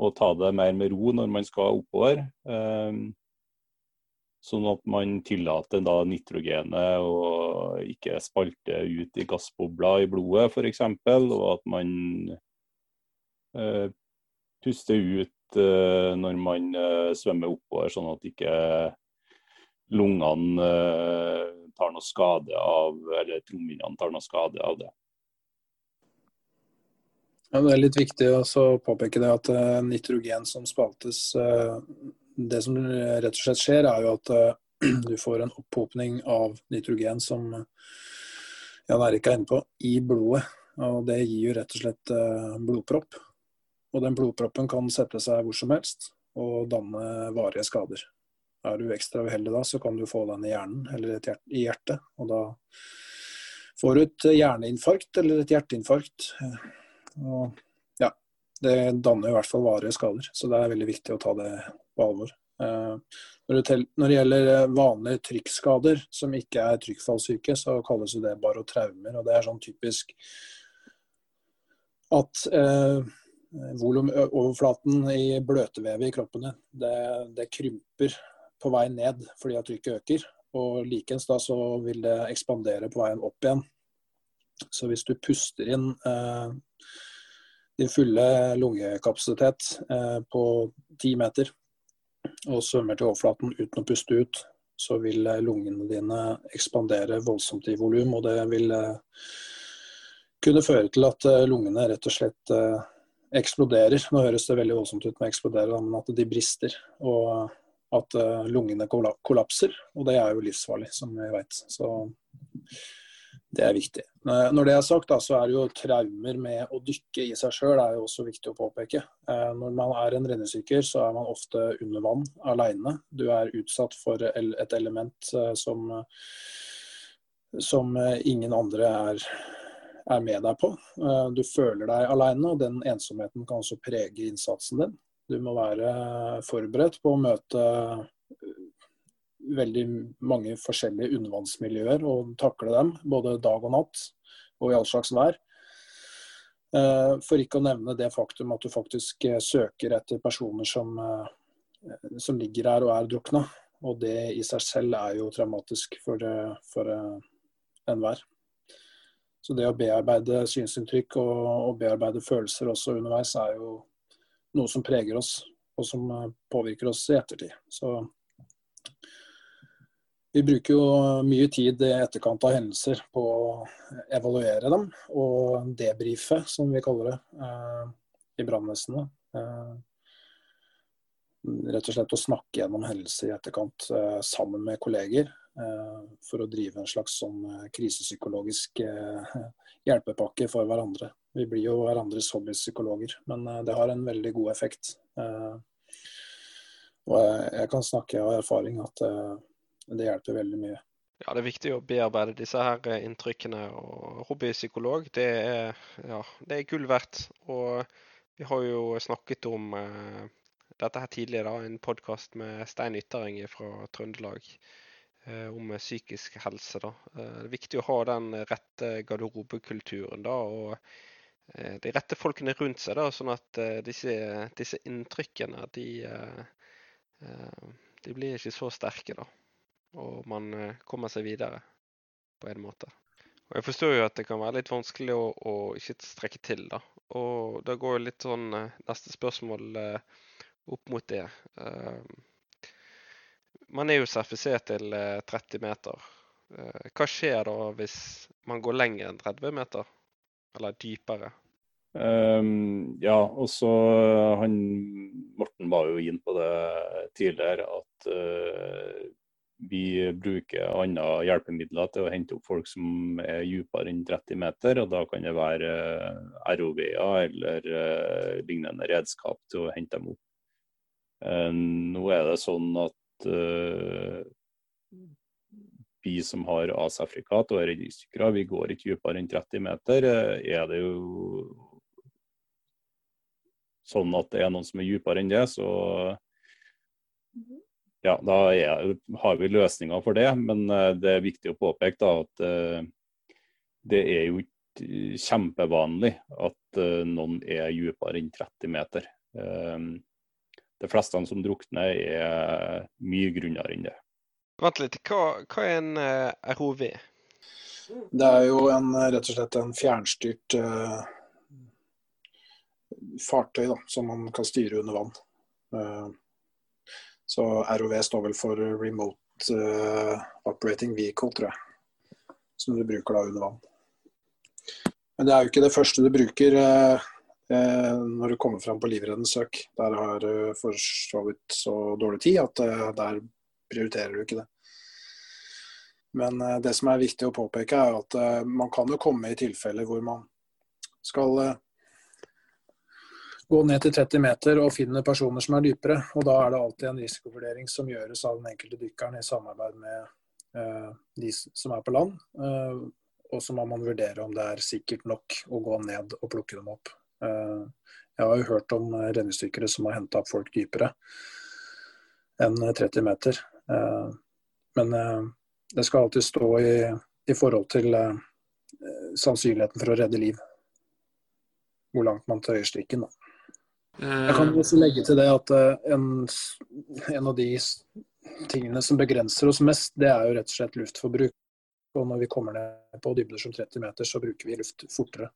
B: å ta det mer med ro når man skal oppover. Sånn at man tillater da nitrogenet å ikke spalte ut i gassbobler i blodet f.eks. Og at man puster ut når man svømmer oppover, sånn at ikke lungene tar noe skade av, eller trommehinnene tar noe skade av det.
C: Ja, det er litt viktig å påpeke det at uh, nitrogen som spaltes uh, Det som rett og slett skjer, er jo at uh, [clears throat] du får en opphopning av nitrogen som Jan Erik er inne på, i blodet. Og det gir jo rett og slett blodpropp. Og den blodproppen kan sette seg hvor som helst og danne varige skader. Er du ekstra uheldig da, så kan du få den i hjernen eller hjerte, i hjertet. Og da får du et hjerneinfarkt eller et hjerteinfarkt og ja, det danner i hvert fall varige skader, så det er veldig viktig å ta det på alvor. Eh, når det gjelder eh, vanlige trykkskader som ikke er trykkfallsyke, så kalles det bare traumer. og Det er sånn typisk at eh, volumoverflaten i bløtvevet i kroppen din, det, det, krymper på vei ned fordi at trykket øker. Og likeens da så vil det ekspandere på veien opp igjen. Så hvis du puster inn eh, din fulle lungekapasitet eh, på ti meter og svømmer til overflaten uten å puste ut, så vil eh, lungene dine ekspandere voldsomt i volum. Og det vil eh, kunne føre til at eh, lungene rett og slett eh, eksploderer. Nå høres det veldig voldsomt ut med eksplodere, men at de brister. Og at lungene kollapser. Og det er jo livsfarlig, som vi vet. Så det er viktig. Når det er sagt, da, så er det jo traumer med å dykke i seg sjøl er jo også viktig å påpeke. Eh, når man er en redningsdykker, så er man ofte under vann alene. Du er utsatt for et element eh, som, som ingen andre er, er med deg på. Eh, du føler deg alene, og den ensomheten kan også prege innsatsen din. Du må være forberedt på å møte veldig mange forskjellige undervannsmiljøer og takle dem, både dag og natt og i all slags vær. Eh, for ikke å nevne det faktum at du faktisk eh, søker etter personer som, eh, som ligger her og er drukna. Og det i seg selv er jo traumatisk for, for enhver. Så det å bearbeide synsinntrykk og, og, bearbeide følelser også underveis, er jo noe som preger oss, og som påvirker oss i ettertid. Så vi bruker jo mye tid i etterkant av hendelser på å evaluere dem og debrife, som vi kaller det, eh, i brannvesenet. Eh, rett og slett å snakke gjennom hendelser i etterkant eh, sammen med kolleger. For å drive en slags sånn krisepsykologisk [laughs] hjelpepakke for hverandre. Vi blir jo hverandres hobbypsykologer, men det har en veldig god effekt. Og jeg kan snakke av erfaring at det hjelper veldig mye.
A: Ja, det er viktig å bearbeide disse her eh, inntrykkene. og Hobbypsykolog, det er, ja, det er gull verdt. Og vi har jo snakket om eh, dette her tidligere, da, en podkast med Stein Yttering fra Trøndelag eh, om psykisk helse. da. Eh, det er viktig å ha den rette garderobekulturen da, og de rette folkene rundt seg, da, sånn at disse, disse, inntrykkene de, de blir ikke så sterke. da og man eh, kommer seg videre på en måte. Og Jeg forstår jo at det kan være litt vanskelig å, å ikke strekke til, da. Og da går jo litt sånn eh, Neste spørsmål eh, opp mot det. Man er jo sertifisert til 30 meter. Hva skjer da hvis man går lenger enn 30 meter? Eller dypere?
B: Um, ja, og så han Morten var jo inn på det tidligere, at uh, vi bruker andre hjelpemidler til å hente opp folk som er dypere enn 30 meter. og Da kan det være uh, ROV-er eller uh, lignende redskap til å hente dem opp. nå er det sånn at vi som har AS-afrikat og er redningsdykkere, vi går ikke dypere enn 30 meter. Er det jo sånn at det er noen som er dypere enn det, så ja, da er, har vi løsninger for det. Men uh, det er viktig å påpeke da, at uh, det er jo ikke kjempevanlig at uh, noen er dypere enn 30 meter. de fleste som drukner er mye grunnere enn det.
A: Vent litt, hva, hva er en ROV?
C: Det er jo en, rett og slett en fjernstyrt fartøy da, som man kan styre under vann. Uh, så ROV står vel for Remote uh, Operating Vehicle, tror jeg. Som du bruker da under vann. Men det er jo ikke det første du bruker uh, når du kommer fram på livreddende. Der har du for så vidt så dårlig tid at der prioriterer du ikke det. Men det som er viktig å påpeke, er at man kan jo komme i tilfeller hvor man skal gå ned til 30 meter og finne personer som er dypere. Og da er det alltid en risikovurdering som gjøres av den enkelte dykkeren i samarbeid med uh, de som er på land. Uh, og så må man vurdere om det er sikkert nok å gå ned og plukke dem opp. Uh, jeg har jo hørt om redningsdykkere som har henta opp folk dypere enn 30 meter. men det skal alltid stå i, i forhold til sannsynligheten for å redde liv. Hvor langt man tøyer strikken. Da. Jeg kan også legge til det at eh, en, en, av de tingene som begrenser oss mest, det er jo rett og slett luftforbruk. Og når vi kommer ned på dybder som 30 meter, så bruker vi luft fortere.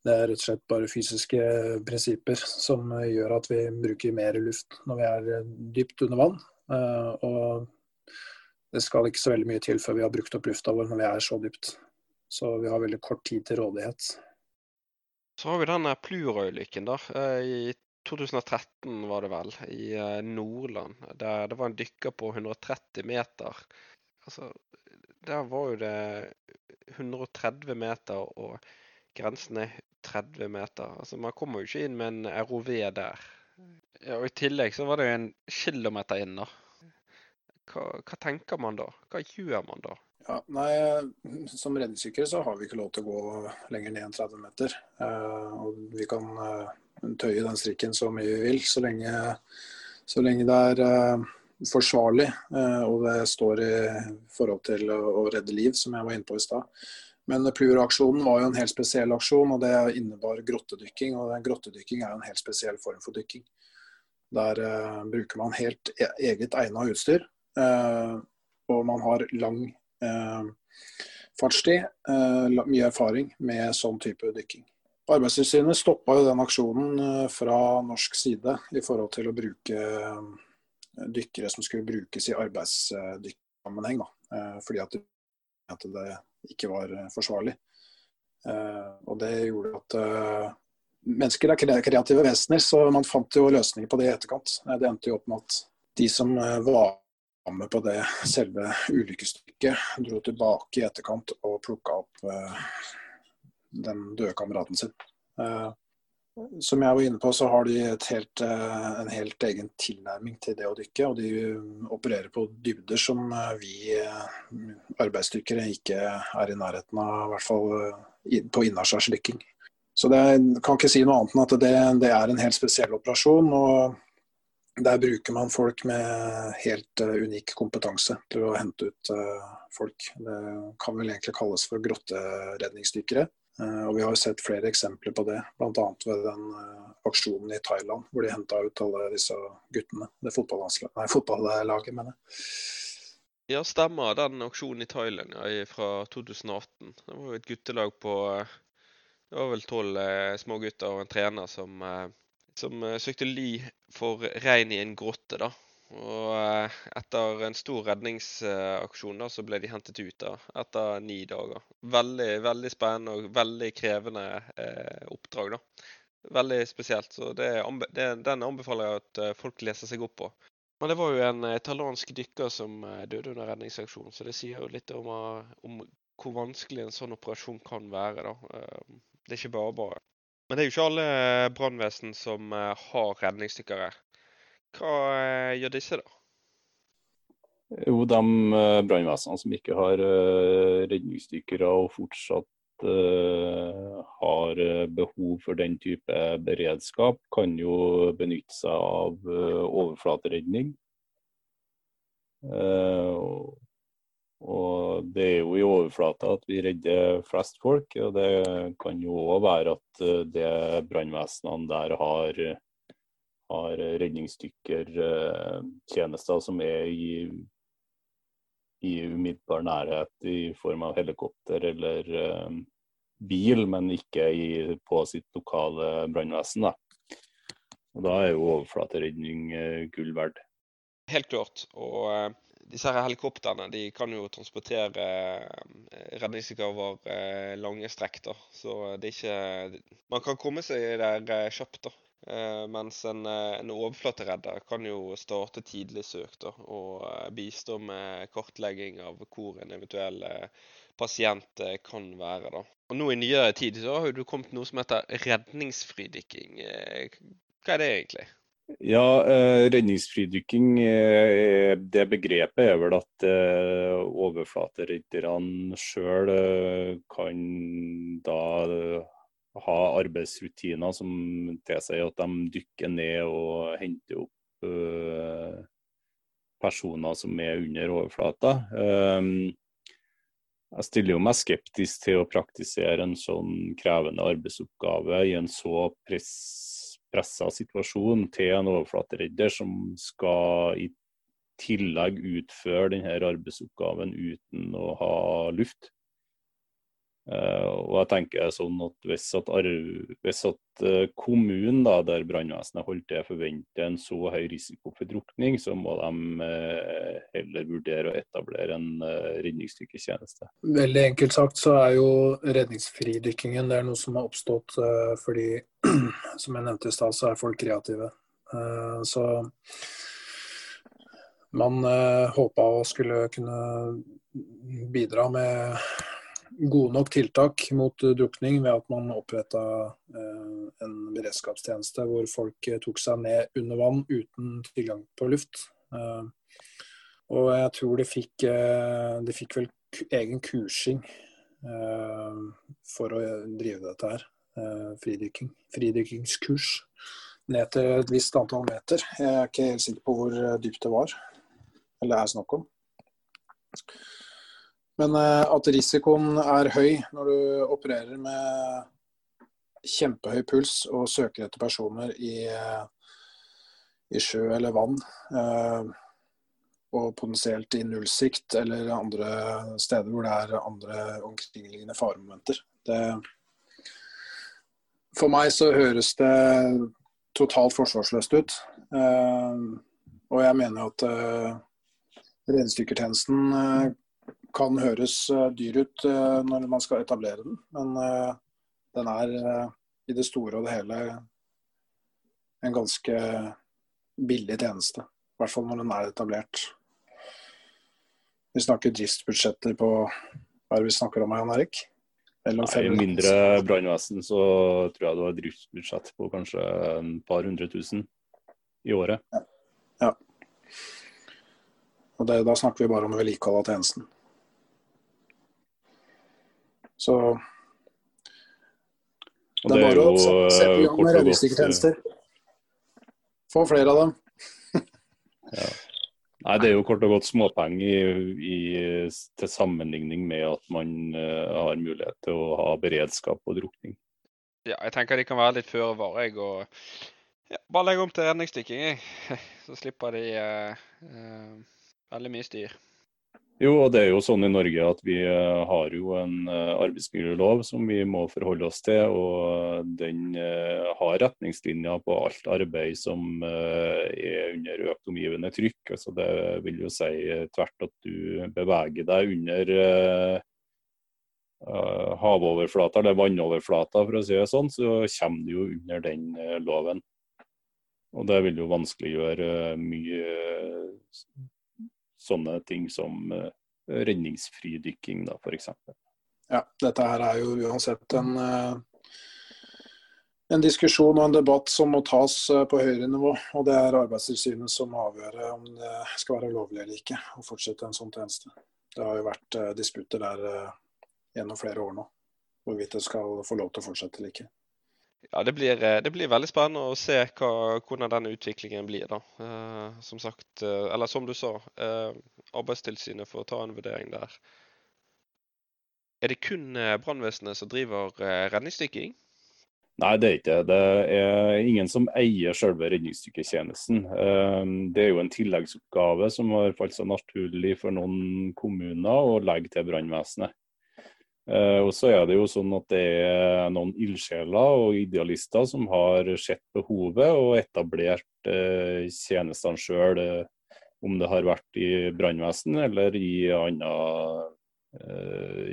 C: Det er rett og slett bare fysiske prinsipper som gjør at vi bruker mer luft når vi er dypt under vann. Eh, og det skal ikke så veldig mye til før vi har brukt opp lufta vår når vi er så dypt. Så vi har veldig kort tid til rådighet.
A: Så har vi denne Plura-ulykken, da. Eh, I 2013 var det vel, i eh, Nordland. Der det var en dykker på 130 meter. Altså, der var jo det 130 meter, og grensen er 30 meter. Altså, man kommer jo ikke inn med en ROV der. Ja, og I tillegg så var det jo en kilometer inn, da. Hva, hva tenker man da? Hva gjør man da?
C: Ja, nei, Som redningsdykkere så har vi ikke lov til å gå lenger ned enn 30 meter. Eh, og vi kan eh, tøye den strikken så mye vi vil, så lenge, så lenge det er eh, forsvarlig og det står i forhold til å, redde liv, som jeg var inne på i stad. Men Plur-aksjonen var jo en helt spesiell aksjon, og det innebar grottedykking. Og grottedykking er jo en helt spesiell form for dykking. Der uh, bruker man helt e eget egna utstyr. Uh, og man har lang fartstid, eh, mye erfaring med sånn type dykking. Arbeidstilsynet stoppa den aksjonen eh, fra norsk side i forhold til å bruke dykkere som skulle brukes i arbeidsdykkersammenheng. Fordi at det ikke var forsvarlig. Og det gjorde at mennesker er kreative vesener, så man fant jo løsninger på det i etterkant. Det endte jo opp med at de som var med på det selve ulykkesstykket. Dro tilbake i etterkant og plukka opp uh, den døde kameraten sin. Uh, som jeg var inne på, så har de helt, uh, en helt egen tilnærming til det å dykke. Og de opererer på dybder som vi arbeidsdykkere ikke er i nærheten av, i hvert fall på innaskjærsdykking. Så det, kan ikke si noe annet enn at det, det er en helt spesiell operasjon. og der bruker man folk med helt uh, unik kompetanse til å hente ut uh, folk. Det kan vel egentlig kalles for grotteredningsdykkere. Uh, og vi har sett flere eksempler på det, bl.a. ved den aksjonen i Thailand hvor de henta ut alle disse guttene. Det nei, fotballaget, mener jeg.
A: Ja, stemmer. Den aksjonen i Thailand ja, fra 2018. Det var jo et guttelag på Det var vel tolv smågutter og en trener som som søkte ly for rein i en grotte. da. Og etter en stor redningsaksjon da, så ble de hentet ut da, etter ni dager. Veldig veldig spennende og veldig krevende eh, oppdrag. da. Veldig spesielt. Så det, det, den anbefaler jeg at folk leser seg opp på. Men det var jo en italiensk dykker som døde under redningsaksjonen, så det sier jo litt om, om hvor vanskelig en sånn operasjon kan være. da. Det er ikke bare bare. Men det er jo ikke alle brannvesen som har redningsdykkere. Hva gjør disse, da?
B: Jo, de brannvesenene som ikke har redningsdykkere og fortsatt har behov for den type beredskap, kan jo benytte seg av overflateredning. Og det er jo i overflata at vi redder flest folk. Og det kan jo òg være at eh, det brannvesenene der har, har redningsdykkertjenester som er i, i umiddelbar nærhet i form av helikopter eller uh, bil, men ikke i, på sitt lokale brannvesen. Og da er jo overflateredning gull verdt.
A: Helt klart. Og disse her helikoptrene de kan jo transportere eh, redningsdykkere over eh, lange strekk. da, Så det er ikke Man kan komme seg der eh, kjapt. da. Mens en, en overflateredder kan jo starte tidlig søk da, og bistå med kartlegging av hvor en eventuell pasient kan være. da. Og Nå i nyere tid så har du kommet noe som heter redningsfridykking. Hva er det egentlig?
B: Ja, eh, redningsfridykking, eh, det begrepet er vel at eh, overflateredderne sjøl kan da ha arbeidsrutiner som tilsier at de dykker ned og henter opp personer som er under overflata. Jeg stiller jo meg skeptisk til å praktisere en sånn krevende arbeidsoppgave i en så press pressa situasjon til en overflateredder som skal i tillegg utføre denne arbeidsoppgaven uten å ha luft. Uh, og jeg tenker sånn at Hvis at, hvis at uh, kommunen da, der brannvesenet holder til, forventer en så høy risiko for drukning, så må de uh, heller vurdere å etablere en redningsdykketjeneste.
C: Veldig enkelt sagt så er jo redningsfridykkingen det er noe som har oppstått fordi, [clears throat] som jeg nevnte i stad, så er folk kreative. så man håpa å skulle kunne bidra med gode nok tiltak mot drukning ved at man oppretta eh, en beredskapstjeneste hvor folk eh, tok seg ned under vann uten tilgang på luft. Eh, og jeg tror de fikk, de fikk vel egen kursing for å drive dette her. Fridykking. Fridykkingskurs ned til et visst antall meter. Jeg er ikke helt sikker på hvor dypt det var, eller er snakk om. Men eh, at risikoen er høy når du opererer med kjempehøy puls og søker etter personer i, eh, i sjø eller vann, eh, og potensielt i nullsikt eller andre steder hvor det er andre omkringliggende faremomenter. Det, for meg så høres det totalt forsvarsløst ut. Og jeg mener at Redningsdykkertjenesten kan høres eh, dyr ut eh, når man skal etablere den, men eh, den er i det store og det hele en ganske billig tjeneste. I hvert fall når den er etablert. Vi snakker driftsbudsjetter på hva er det vi snakker om, Jan Erik?
B: I mindre brannvesen så tror jeg du har driftsbudsjett på kanskje en par hundre tusen i året.
C: Ja. ja. Og det, da snakker vi bare om vedlikehold av tjenesten. Så det er bare å sette i gang med redningsdykkertjenester. Få flere av dem. [laughs]
B: ja. Nei, Det er jo kort og godt småpenger i, i, til sammenligning med at man uh, har mulighet til å ha beredskap og drukning.
A: Ja, jeg tenker de kan være litt føre var. Jeg, og ja, bare legge om til redningsdykking, jeg. [laughs] Så slipper de uh, uh, veldig mye styr.
B: Jo, og det er jo sånn i Norge at vi uh, har jo en uh, arbeidsmiljølov som vi må forholde oss til. Og den uh, har retningslinjer på alt arbeid som er under økt omgivende trykk. Altså det vil jo si tvert at du beveger deg under havoverflata eller vannoverflata, for å si det sånn, så kommer du jo under den loven. Og det vil jo vanskeliggjøre mye sånne ting som uh, redningsfridykking, da, f.eks.
C: Ja, dette her er jo uansett en, uh, en diskusjon og en debatt som må tas uh, på høyere nivå. Og det er Arbeidstilsynet som avgjør om det skal være lovlig eller ikke å fortsette en sånn tjeneste. Det har jo vært disputter der gjennom flere år nå, hvorvidt det skal få lov til å fortsette eller ikke.
A: Ja, det blir, eh, det blir, veldig spennende å se hva, hvordan denne utviklingen blir. da. Eh, som sagt, eh, eller som du sa, eh, Arbeidstilsynet får ta en vurdering der. Er det kun eh, brannvesenet som driver redningsdykking?
B: Nei, det er ikke det. Det er ingen som eier selve redningsdykketjenesten. Det er jo en tilleggsoppgave som har falt seg naturlig for noen kommuner å legge til brannvesenet. Uh, og så er det jo sånn at det er noen ildsjeler og idealister som har sett behovet og etablert uh, tjenestene sjøl, eh, om det har vært i brannvesen eller i andre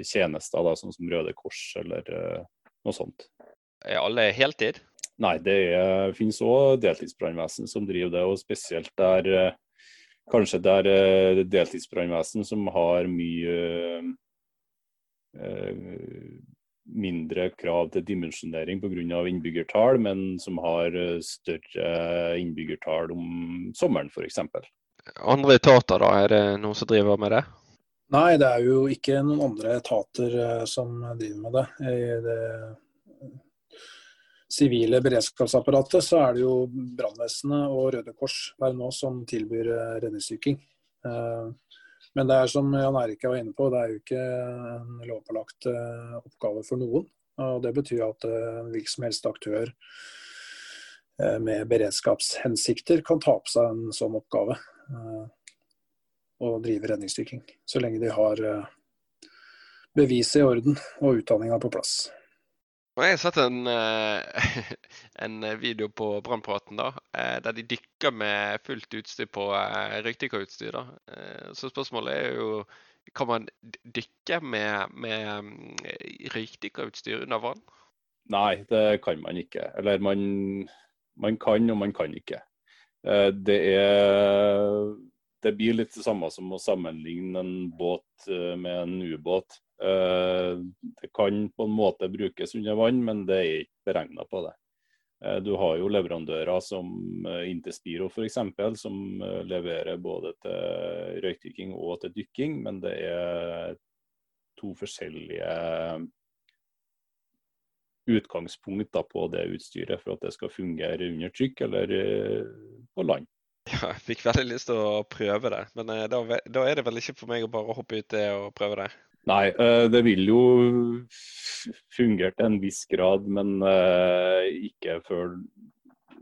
B: tjenester, da, sånn som Røde Kors eller noe sånt.
A: Er alle heltid?
B: Nei, det er, finnes òg deltidsbrannvesen som driver det, og spesielt der kanskje det er deltidsbrannvesen som har mye Eh, mindre krav til dimensjonering pga. innbyggertall, men som har eh, større innbyggertall om sommeren f.eks.
A: Andre etater, da? Er det noen som driver med det?
C: Nei, det er jo ikke noen andre etater eh, som driver med det. I det sivile beredskapsapparatet så er det jo brannvesenet og Røde Kors per nå som tilbyr redningsdykking. Men det er som Jan Erik var inne på, det er jo ikke en lovpålagt eh, oppgave for noen. Og Det betyr at eh, en hvilken som helst aktør eh, med beredskapshensikter kan ta på seg en sånn oppgave. Og drive redningsdykking. Så lenge de har beviset i orden og utdanninga på plass.
A: Jeg har sett en, eh, [laughs] en video på Brannpraten eh, der de dykker med fullt utstyr på uh, røykdykkerutstyr. Så spørsmålet er jo kan man dykke med, med røykdykkerutstyr under vann?
B: Nei, det kan man ikke. Eller man, man kan og man kan ikke. Det er Det blir litt det samme som å sammenligne en båt med en ubåt. Eh, det kan på en måte brukes under vann, men det er ikke beregna på det. Eh, du har jo leverandører som Interspiro Intespiro f.eks., som leverer både til røykdykking og til dykking, men det er to forskjellige utgangspunkt på det utstyret for at det skal fungere under trykk eller på land.
A: Ja, jeg fikk veldig lyst til å prøve det, men da, da er det vel ikke for meg å bare hoppe ut det og prøve det?
B: Nei, eh, det vil jo fungere til en viss grad, men eh, ikke før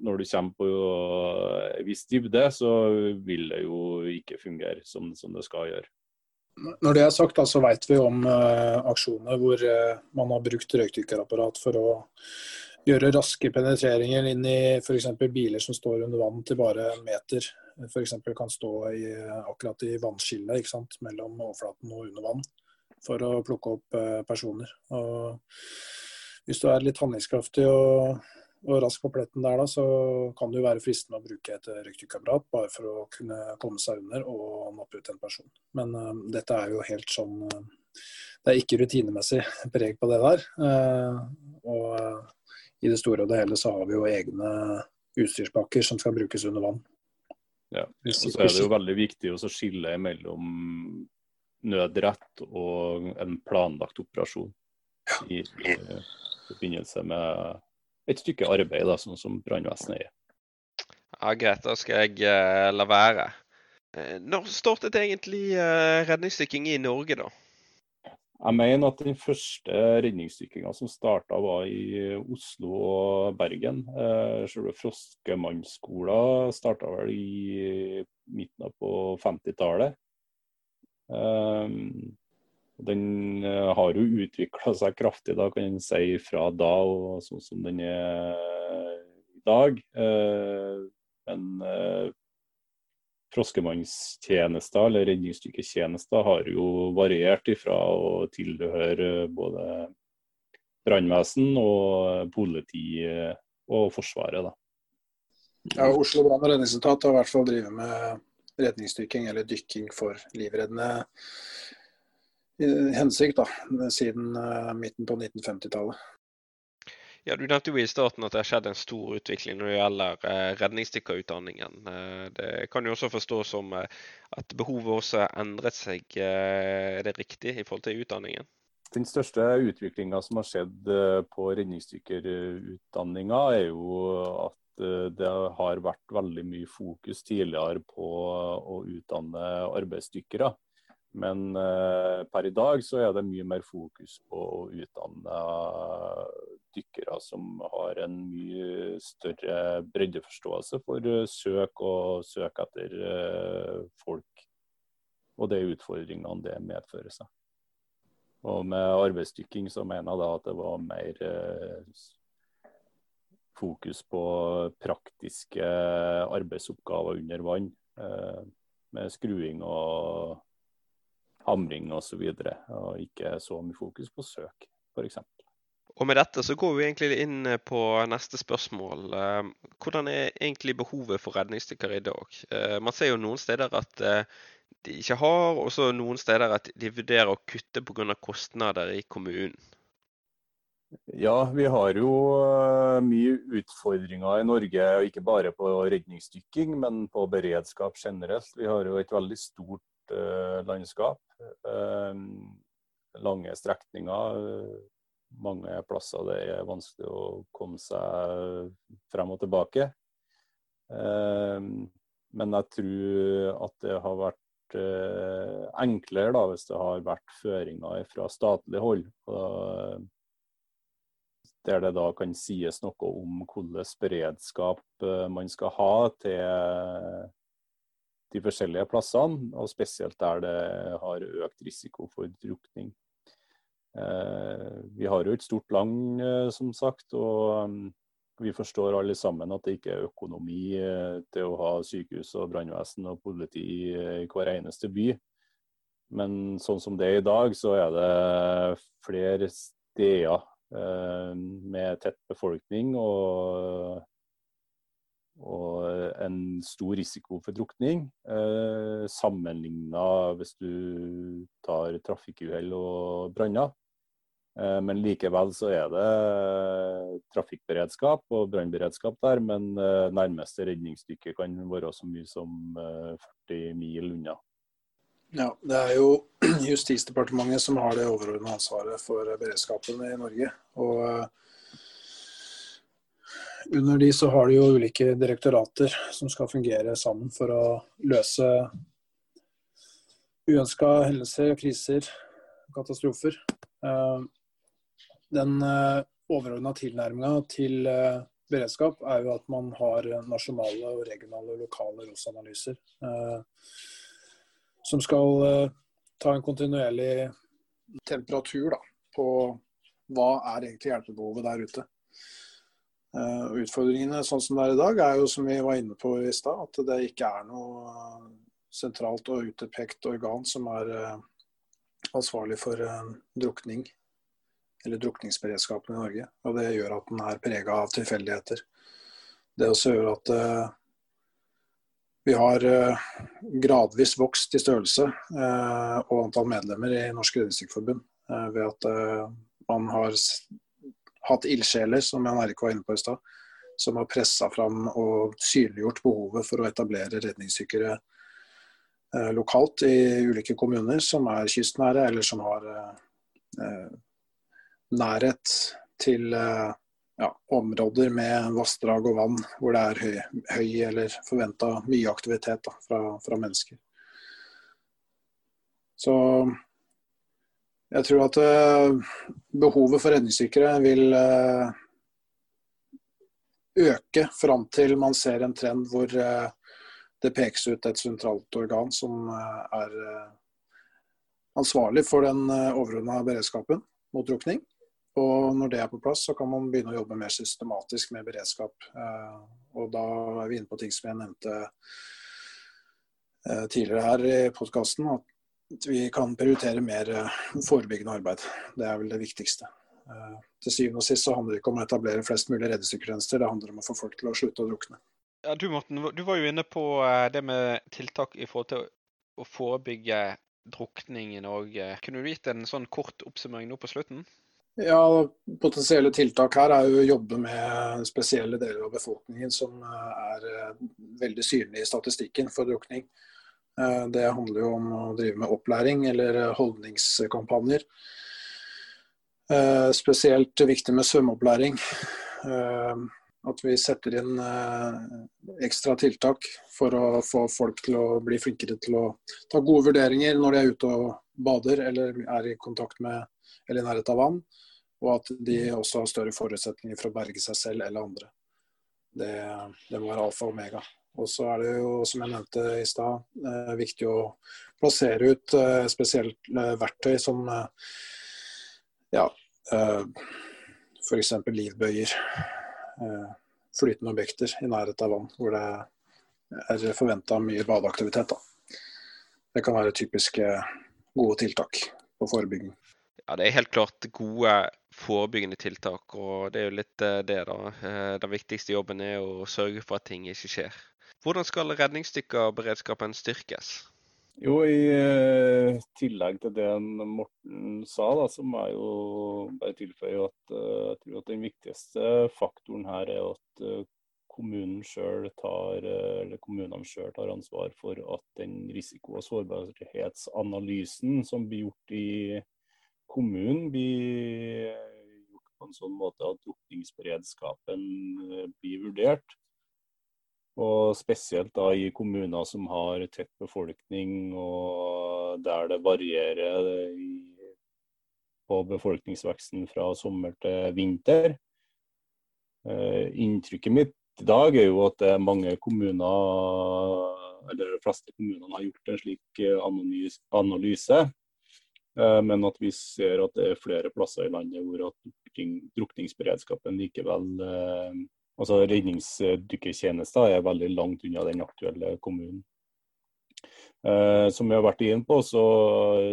B: når du kommer på en viss dybde, så vil det jo ikke fungere som, som det skal gjøre.
C: Når det er sagt, så vet vi om aksjoner hvor man har brukt røykdykkerapparat for å gjøre raske penetreringer inn i f.eks. biler som står under vann til bare en meter. F.eks. kan stå i, akkurat i vannskillet mellom overflaten og under vann for å plukke opp eh, personer. Og hvis du er litt handlingskraftig og, og rask på pletten der, da, så kan det jo være fristende å bruke et røykdykkerapparat bare for å kunne komme seg under og nappe ut en person. Men uh, dette er jo helt sånn uh, Det er ikke rutinemessig [laughs] preg på det der. Uh, og i det store og det hele så har vi jo egne utstyrspakker som skal brukes under vann.
B: Ja, og så er det jo veldig viktig å skille mellom nødrett og en planlagt operasjon i, i forbindelse med et stykke arbeid, da, sånn som brannvesenet er.
A: Ja, Greit, da skal jeg uh, la være. Uh, når startet egentlig uh, redningsdykking i Norge, da?
B: Jeg mener at den første redningsdykkinga som starta var i Oslo og Bergen. Eh, selve Froskemannsskolen starta vel i midten av på 50-tallet. Den har jo utvikla seg kraftig da, kan en si, fra da og sånn som den er i dag. Men froskemannstjenester eller redningsdykketjenester har jo variert ifra å tilhøre både brannvesen og politi og Forsvaret. da.
C: Ja, Oslo brann- og redningsetat har i hvert fall drevet med redningsdykking eller dykking for livreddende hensikt da, siden uh, midten på 1950-tallet.
A: Ja, Du nevnte jo i starten at det har skjedd en stor utvikling når det gjelder eh, redningsdykkerutdanningen. Eh, det kan jo også forstås som eh, at behovet også har endret seg. Eh, er det riktig i forhold til utdanningen?
B: Den største utviklinga som har skjedd eh, på redningsdykkerutdanninga, er jo at eh, det har vært veldig mye fokus tidligere på å utdanne arbeidsdykkere. Men eh, per i dag så er det mye mer fokus på å utdanne dykkere som har en mye større breddeforståelse for søk og søk etter eh, folk. Og de utfordringene det medfører seg. Og med arbeidsdykking så mener jeg da at det var mer eh, fokus på praktiske arbeidsoppgaver under vann. Eh, med skruing og hamring osv. Og, så og ikke så mye fokus på søk, f.eks.
A: Og Med dette så går vi egentlig inn på neste spørsmål. Eh, hvordan er egentlig behovet for redningsdykkere i dag? Eh, man ser jo noen steder at de ikke har, og så noen steder at de vurderer å kutte pga. kostnader i kommunen.
B: Ja, vi har jo mye utfordringer i Norge, ikke bare på redningsdykking, men på beredskap generelt. Vi har jo et veldig stort landskap. Lange strekninger mange plasser det er vanskelig å komme seg frem og tilbake. Ehm, men jeg tror at det har vært eh, enklere da, hvis det har vært føringer fra statlig hold. Der det da kan sies noe om hvilken beredskap eh, man skal ha til de forskjellige plassene, og spesielt der det har økt risiko for drukning. Eh, vi har jo et stort land, eh, som sagt. og mm, vi forstår alle sammen at det ikke er økonomi eh, til å ha sykehus og brannvesen og politi i hver eneste by. Men sånn som det er i dag, så er det flere steder med tett befolkning og, og en stor risiko for drukning. Eh, Sammenligna hvis du tar trafikkuhell og branner. Eh, men likevel så er det trafikkberedskap og brannberedskap der. Men eh, nærmeste redningsstykke kan være så mye som 40 eh, mil unna.
C: Ja, Det er jo [clears throat] Justisdepartementet som har det overordnede ansvaret for beredskapen i Norge. Og under de så har de jo ulike direktorater som skal fungere sammen for å løse uønska hendelser, kriser, katastrofer den uh, eh, overordna tilnærminga til beredskap er jo at man har nasjonale, og regionale og lokale ROS-analyser. Som skal ta en kontinuerlig temperatur da, på hva er egentlig hjelpebehovet der ute. Utfordringene sånn som det er i dag, er jo som vi var inne på i stad, at det ikke er noe sentralt og utpekt organ som er ansvarlig for drukning eller drukningsberedskapen i Norge. Og det gjør at den er prega av tilfeldigheter. Det også gjør at vi har uh, gradvis vokst i størrelse uh, og antall medlemmer i Norsk Redningsdykkforbund ved at man har hatt ildsjeler, som Jan Erik var inne på i stad, som har pressa fram og synliggjort behovet for å etablere redningsdykkere lokalt i ulike kommuner som er kystnære, eller som har nærhet til eh, ja, områder med vassdrag og vann hvor det er høy, høy eller forventa mye aktivitet da, fra, fra, mennesker. Så jeg tror at uh, behovet for redningsdykkere vil uh, øke fram til man ser en trend hvor uh, det pekes ut et sentralt organ som er ansvarlig for den overordna beredskapen mot drukning. Og når det er på plass, så kan man begynne å jobbe mer systematisk med beredskap. Og da er vi inne på ting som jeg nevnte tidligere her i podkasten, at vi kan prioritere mer forebyggende arbeid. Det er vel det viktigste. Til syvende og sist så handler det ikke om å etablere flest mulig redningstjenester, det handler om å få folk til å slutte å drukne.
A: Ja, du Morten, du var jo inne på det med tiltak i forhold til å forebygge drukning i Norge. Kunne du gitt en sånn kort oppsummering nå på slutten?
C: Ja, Potensielle tiltak her er jo å jobbe med spesielle deler av befolkningen som er veldig synlige i statistikken for drukning. Det handler jo om å drive med opplæring eller holdningskampanjer. Spesielt viktig med svømmeopplæring. At vi setter inn ekstra tiltak for å få folk til å bli flinkere til å ta gode vurderinger når de er ute og bader eller er i kontakt med eller i nærheten av vann. Og at de også har større forutsetninger for å berge seg selv eller andre. Det, det være alfa og omega. Og så er det jo, som jeg nevnte i stad, viktig å plassere ut spesielt verktøy som ja, f.eks. livbøyer. Flytende objekter i nærhet av vann hvor det er forventa mye badeaktivitet. Da. Det kan være typiske gode tiltak på forebygging.
A: Ja, Det er helt klart gode forebyggende tiltak, og det er jo litt det, da. Den viktigste jobben er å sørge for at ting ikke skjer. Hvordan skal redningsdykkerberedskapen styrkes?
B: Jo, I tillegg til det Morten sa, da, så må jeg jo bare tilføye at jeg tror at den viktigste faktoren her er at kommunen selv tar, eller kommunene selv tar ansvar for at den risiko- og sårbarhetsanalysen som blir gjort i kommunen, blir gjort på en sånn måte at drukningsberedskapen blir vurdert. Og spesielt da i kommuner som har tett befolkning og der det varierer i, på befolkningsveksten fra sommer til vinter. Eh, inntrykket mitt i dag er jo at mange kommuner, eller de fleste kommunene har gjort en slik analyse. Eh, men at vi ser at det er flere plasser i landet hvor at drukningsberedskapen likevel eh, altså Redningsdykkertjenester er veldig langt unna den aktuelle kommunen. Eh, som vi har vært inne på, så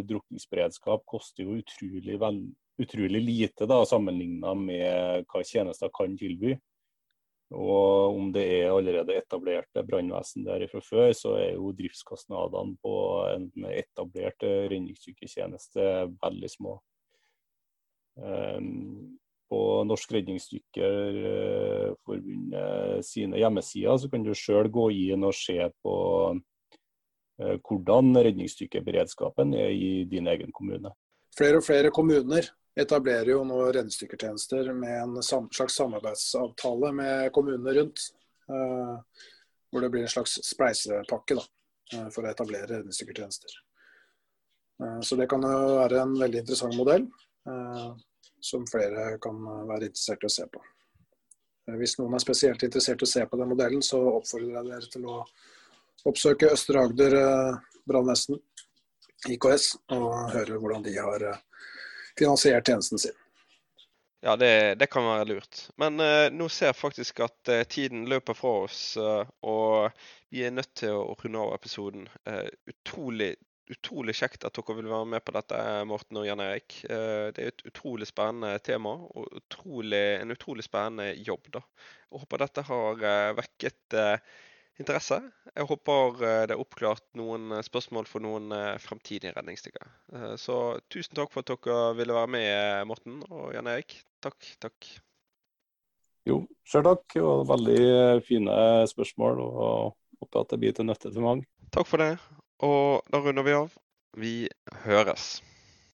B: drukningsberedskap koster jo utrolig, vel, utrolig lite da, sammenlignet med hva tjenester kan tilby. Og om det er allerede etablerte brannvesen der fra før, så er jo driftskostnadene på en etablert redningsdykkertjeneste veldig små. Um, på Norsk Redningsdykkerforbund sine hjemmesider, så kan du sjøl gå inn og se på eh, hvordan redningsdykkerberedskapen er i din egen kommune.
C: Flere og flere kommuner etablerer jo nå redningsdykkertjenester med en slags samarbeidsavtale med kommunene rundt. Eh, hvor det blir en slags spleisepakke da, eh, for å etablere redningsdykkertjenester. Så det kan jo være en veldig interessant modell som flere kan være interessert i å se på. Eh, hvis noen er spesielt interessert i å se på den modellen, så oppfordrer jeg dere til å oppsøke Østre Agder eh, brannvesen, IKS, og høre hvordan de har eh, finansiert tjenesten sin.
A: Ja, det, det, kan være lurt. Men uh, nå ser jeg faktisk at uh, tiden løper fra oss, uh, og vi er nødt til å runde av episoden. utrolig utrolig kjekt at dere vil være med på dette, Morten og Jan Erik. Det er et utrolig spennende tema og utrolig, en utrolig spennende jobb. da. Jeg håper dette har vekket interesse. Jeg håper det er oppklart noen spørsmål for noen fremtidige redningsdykkere. Så tusen takk for at dere ville være med, Morten og Jan Erik. Takk, takk.
B: Jo, sjøl takk. Og veldig fine spørsmål. og Håper at det blir til nytte til mange.
A: Takk for det. Og da runder vi av. Vi høres.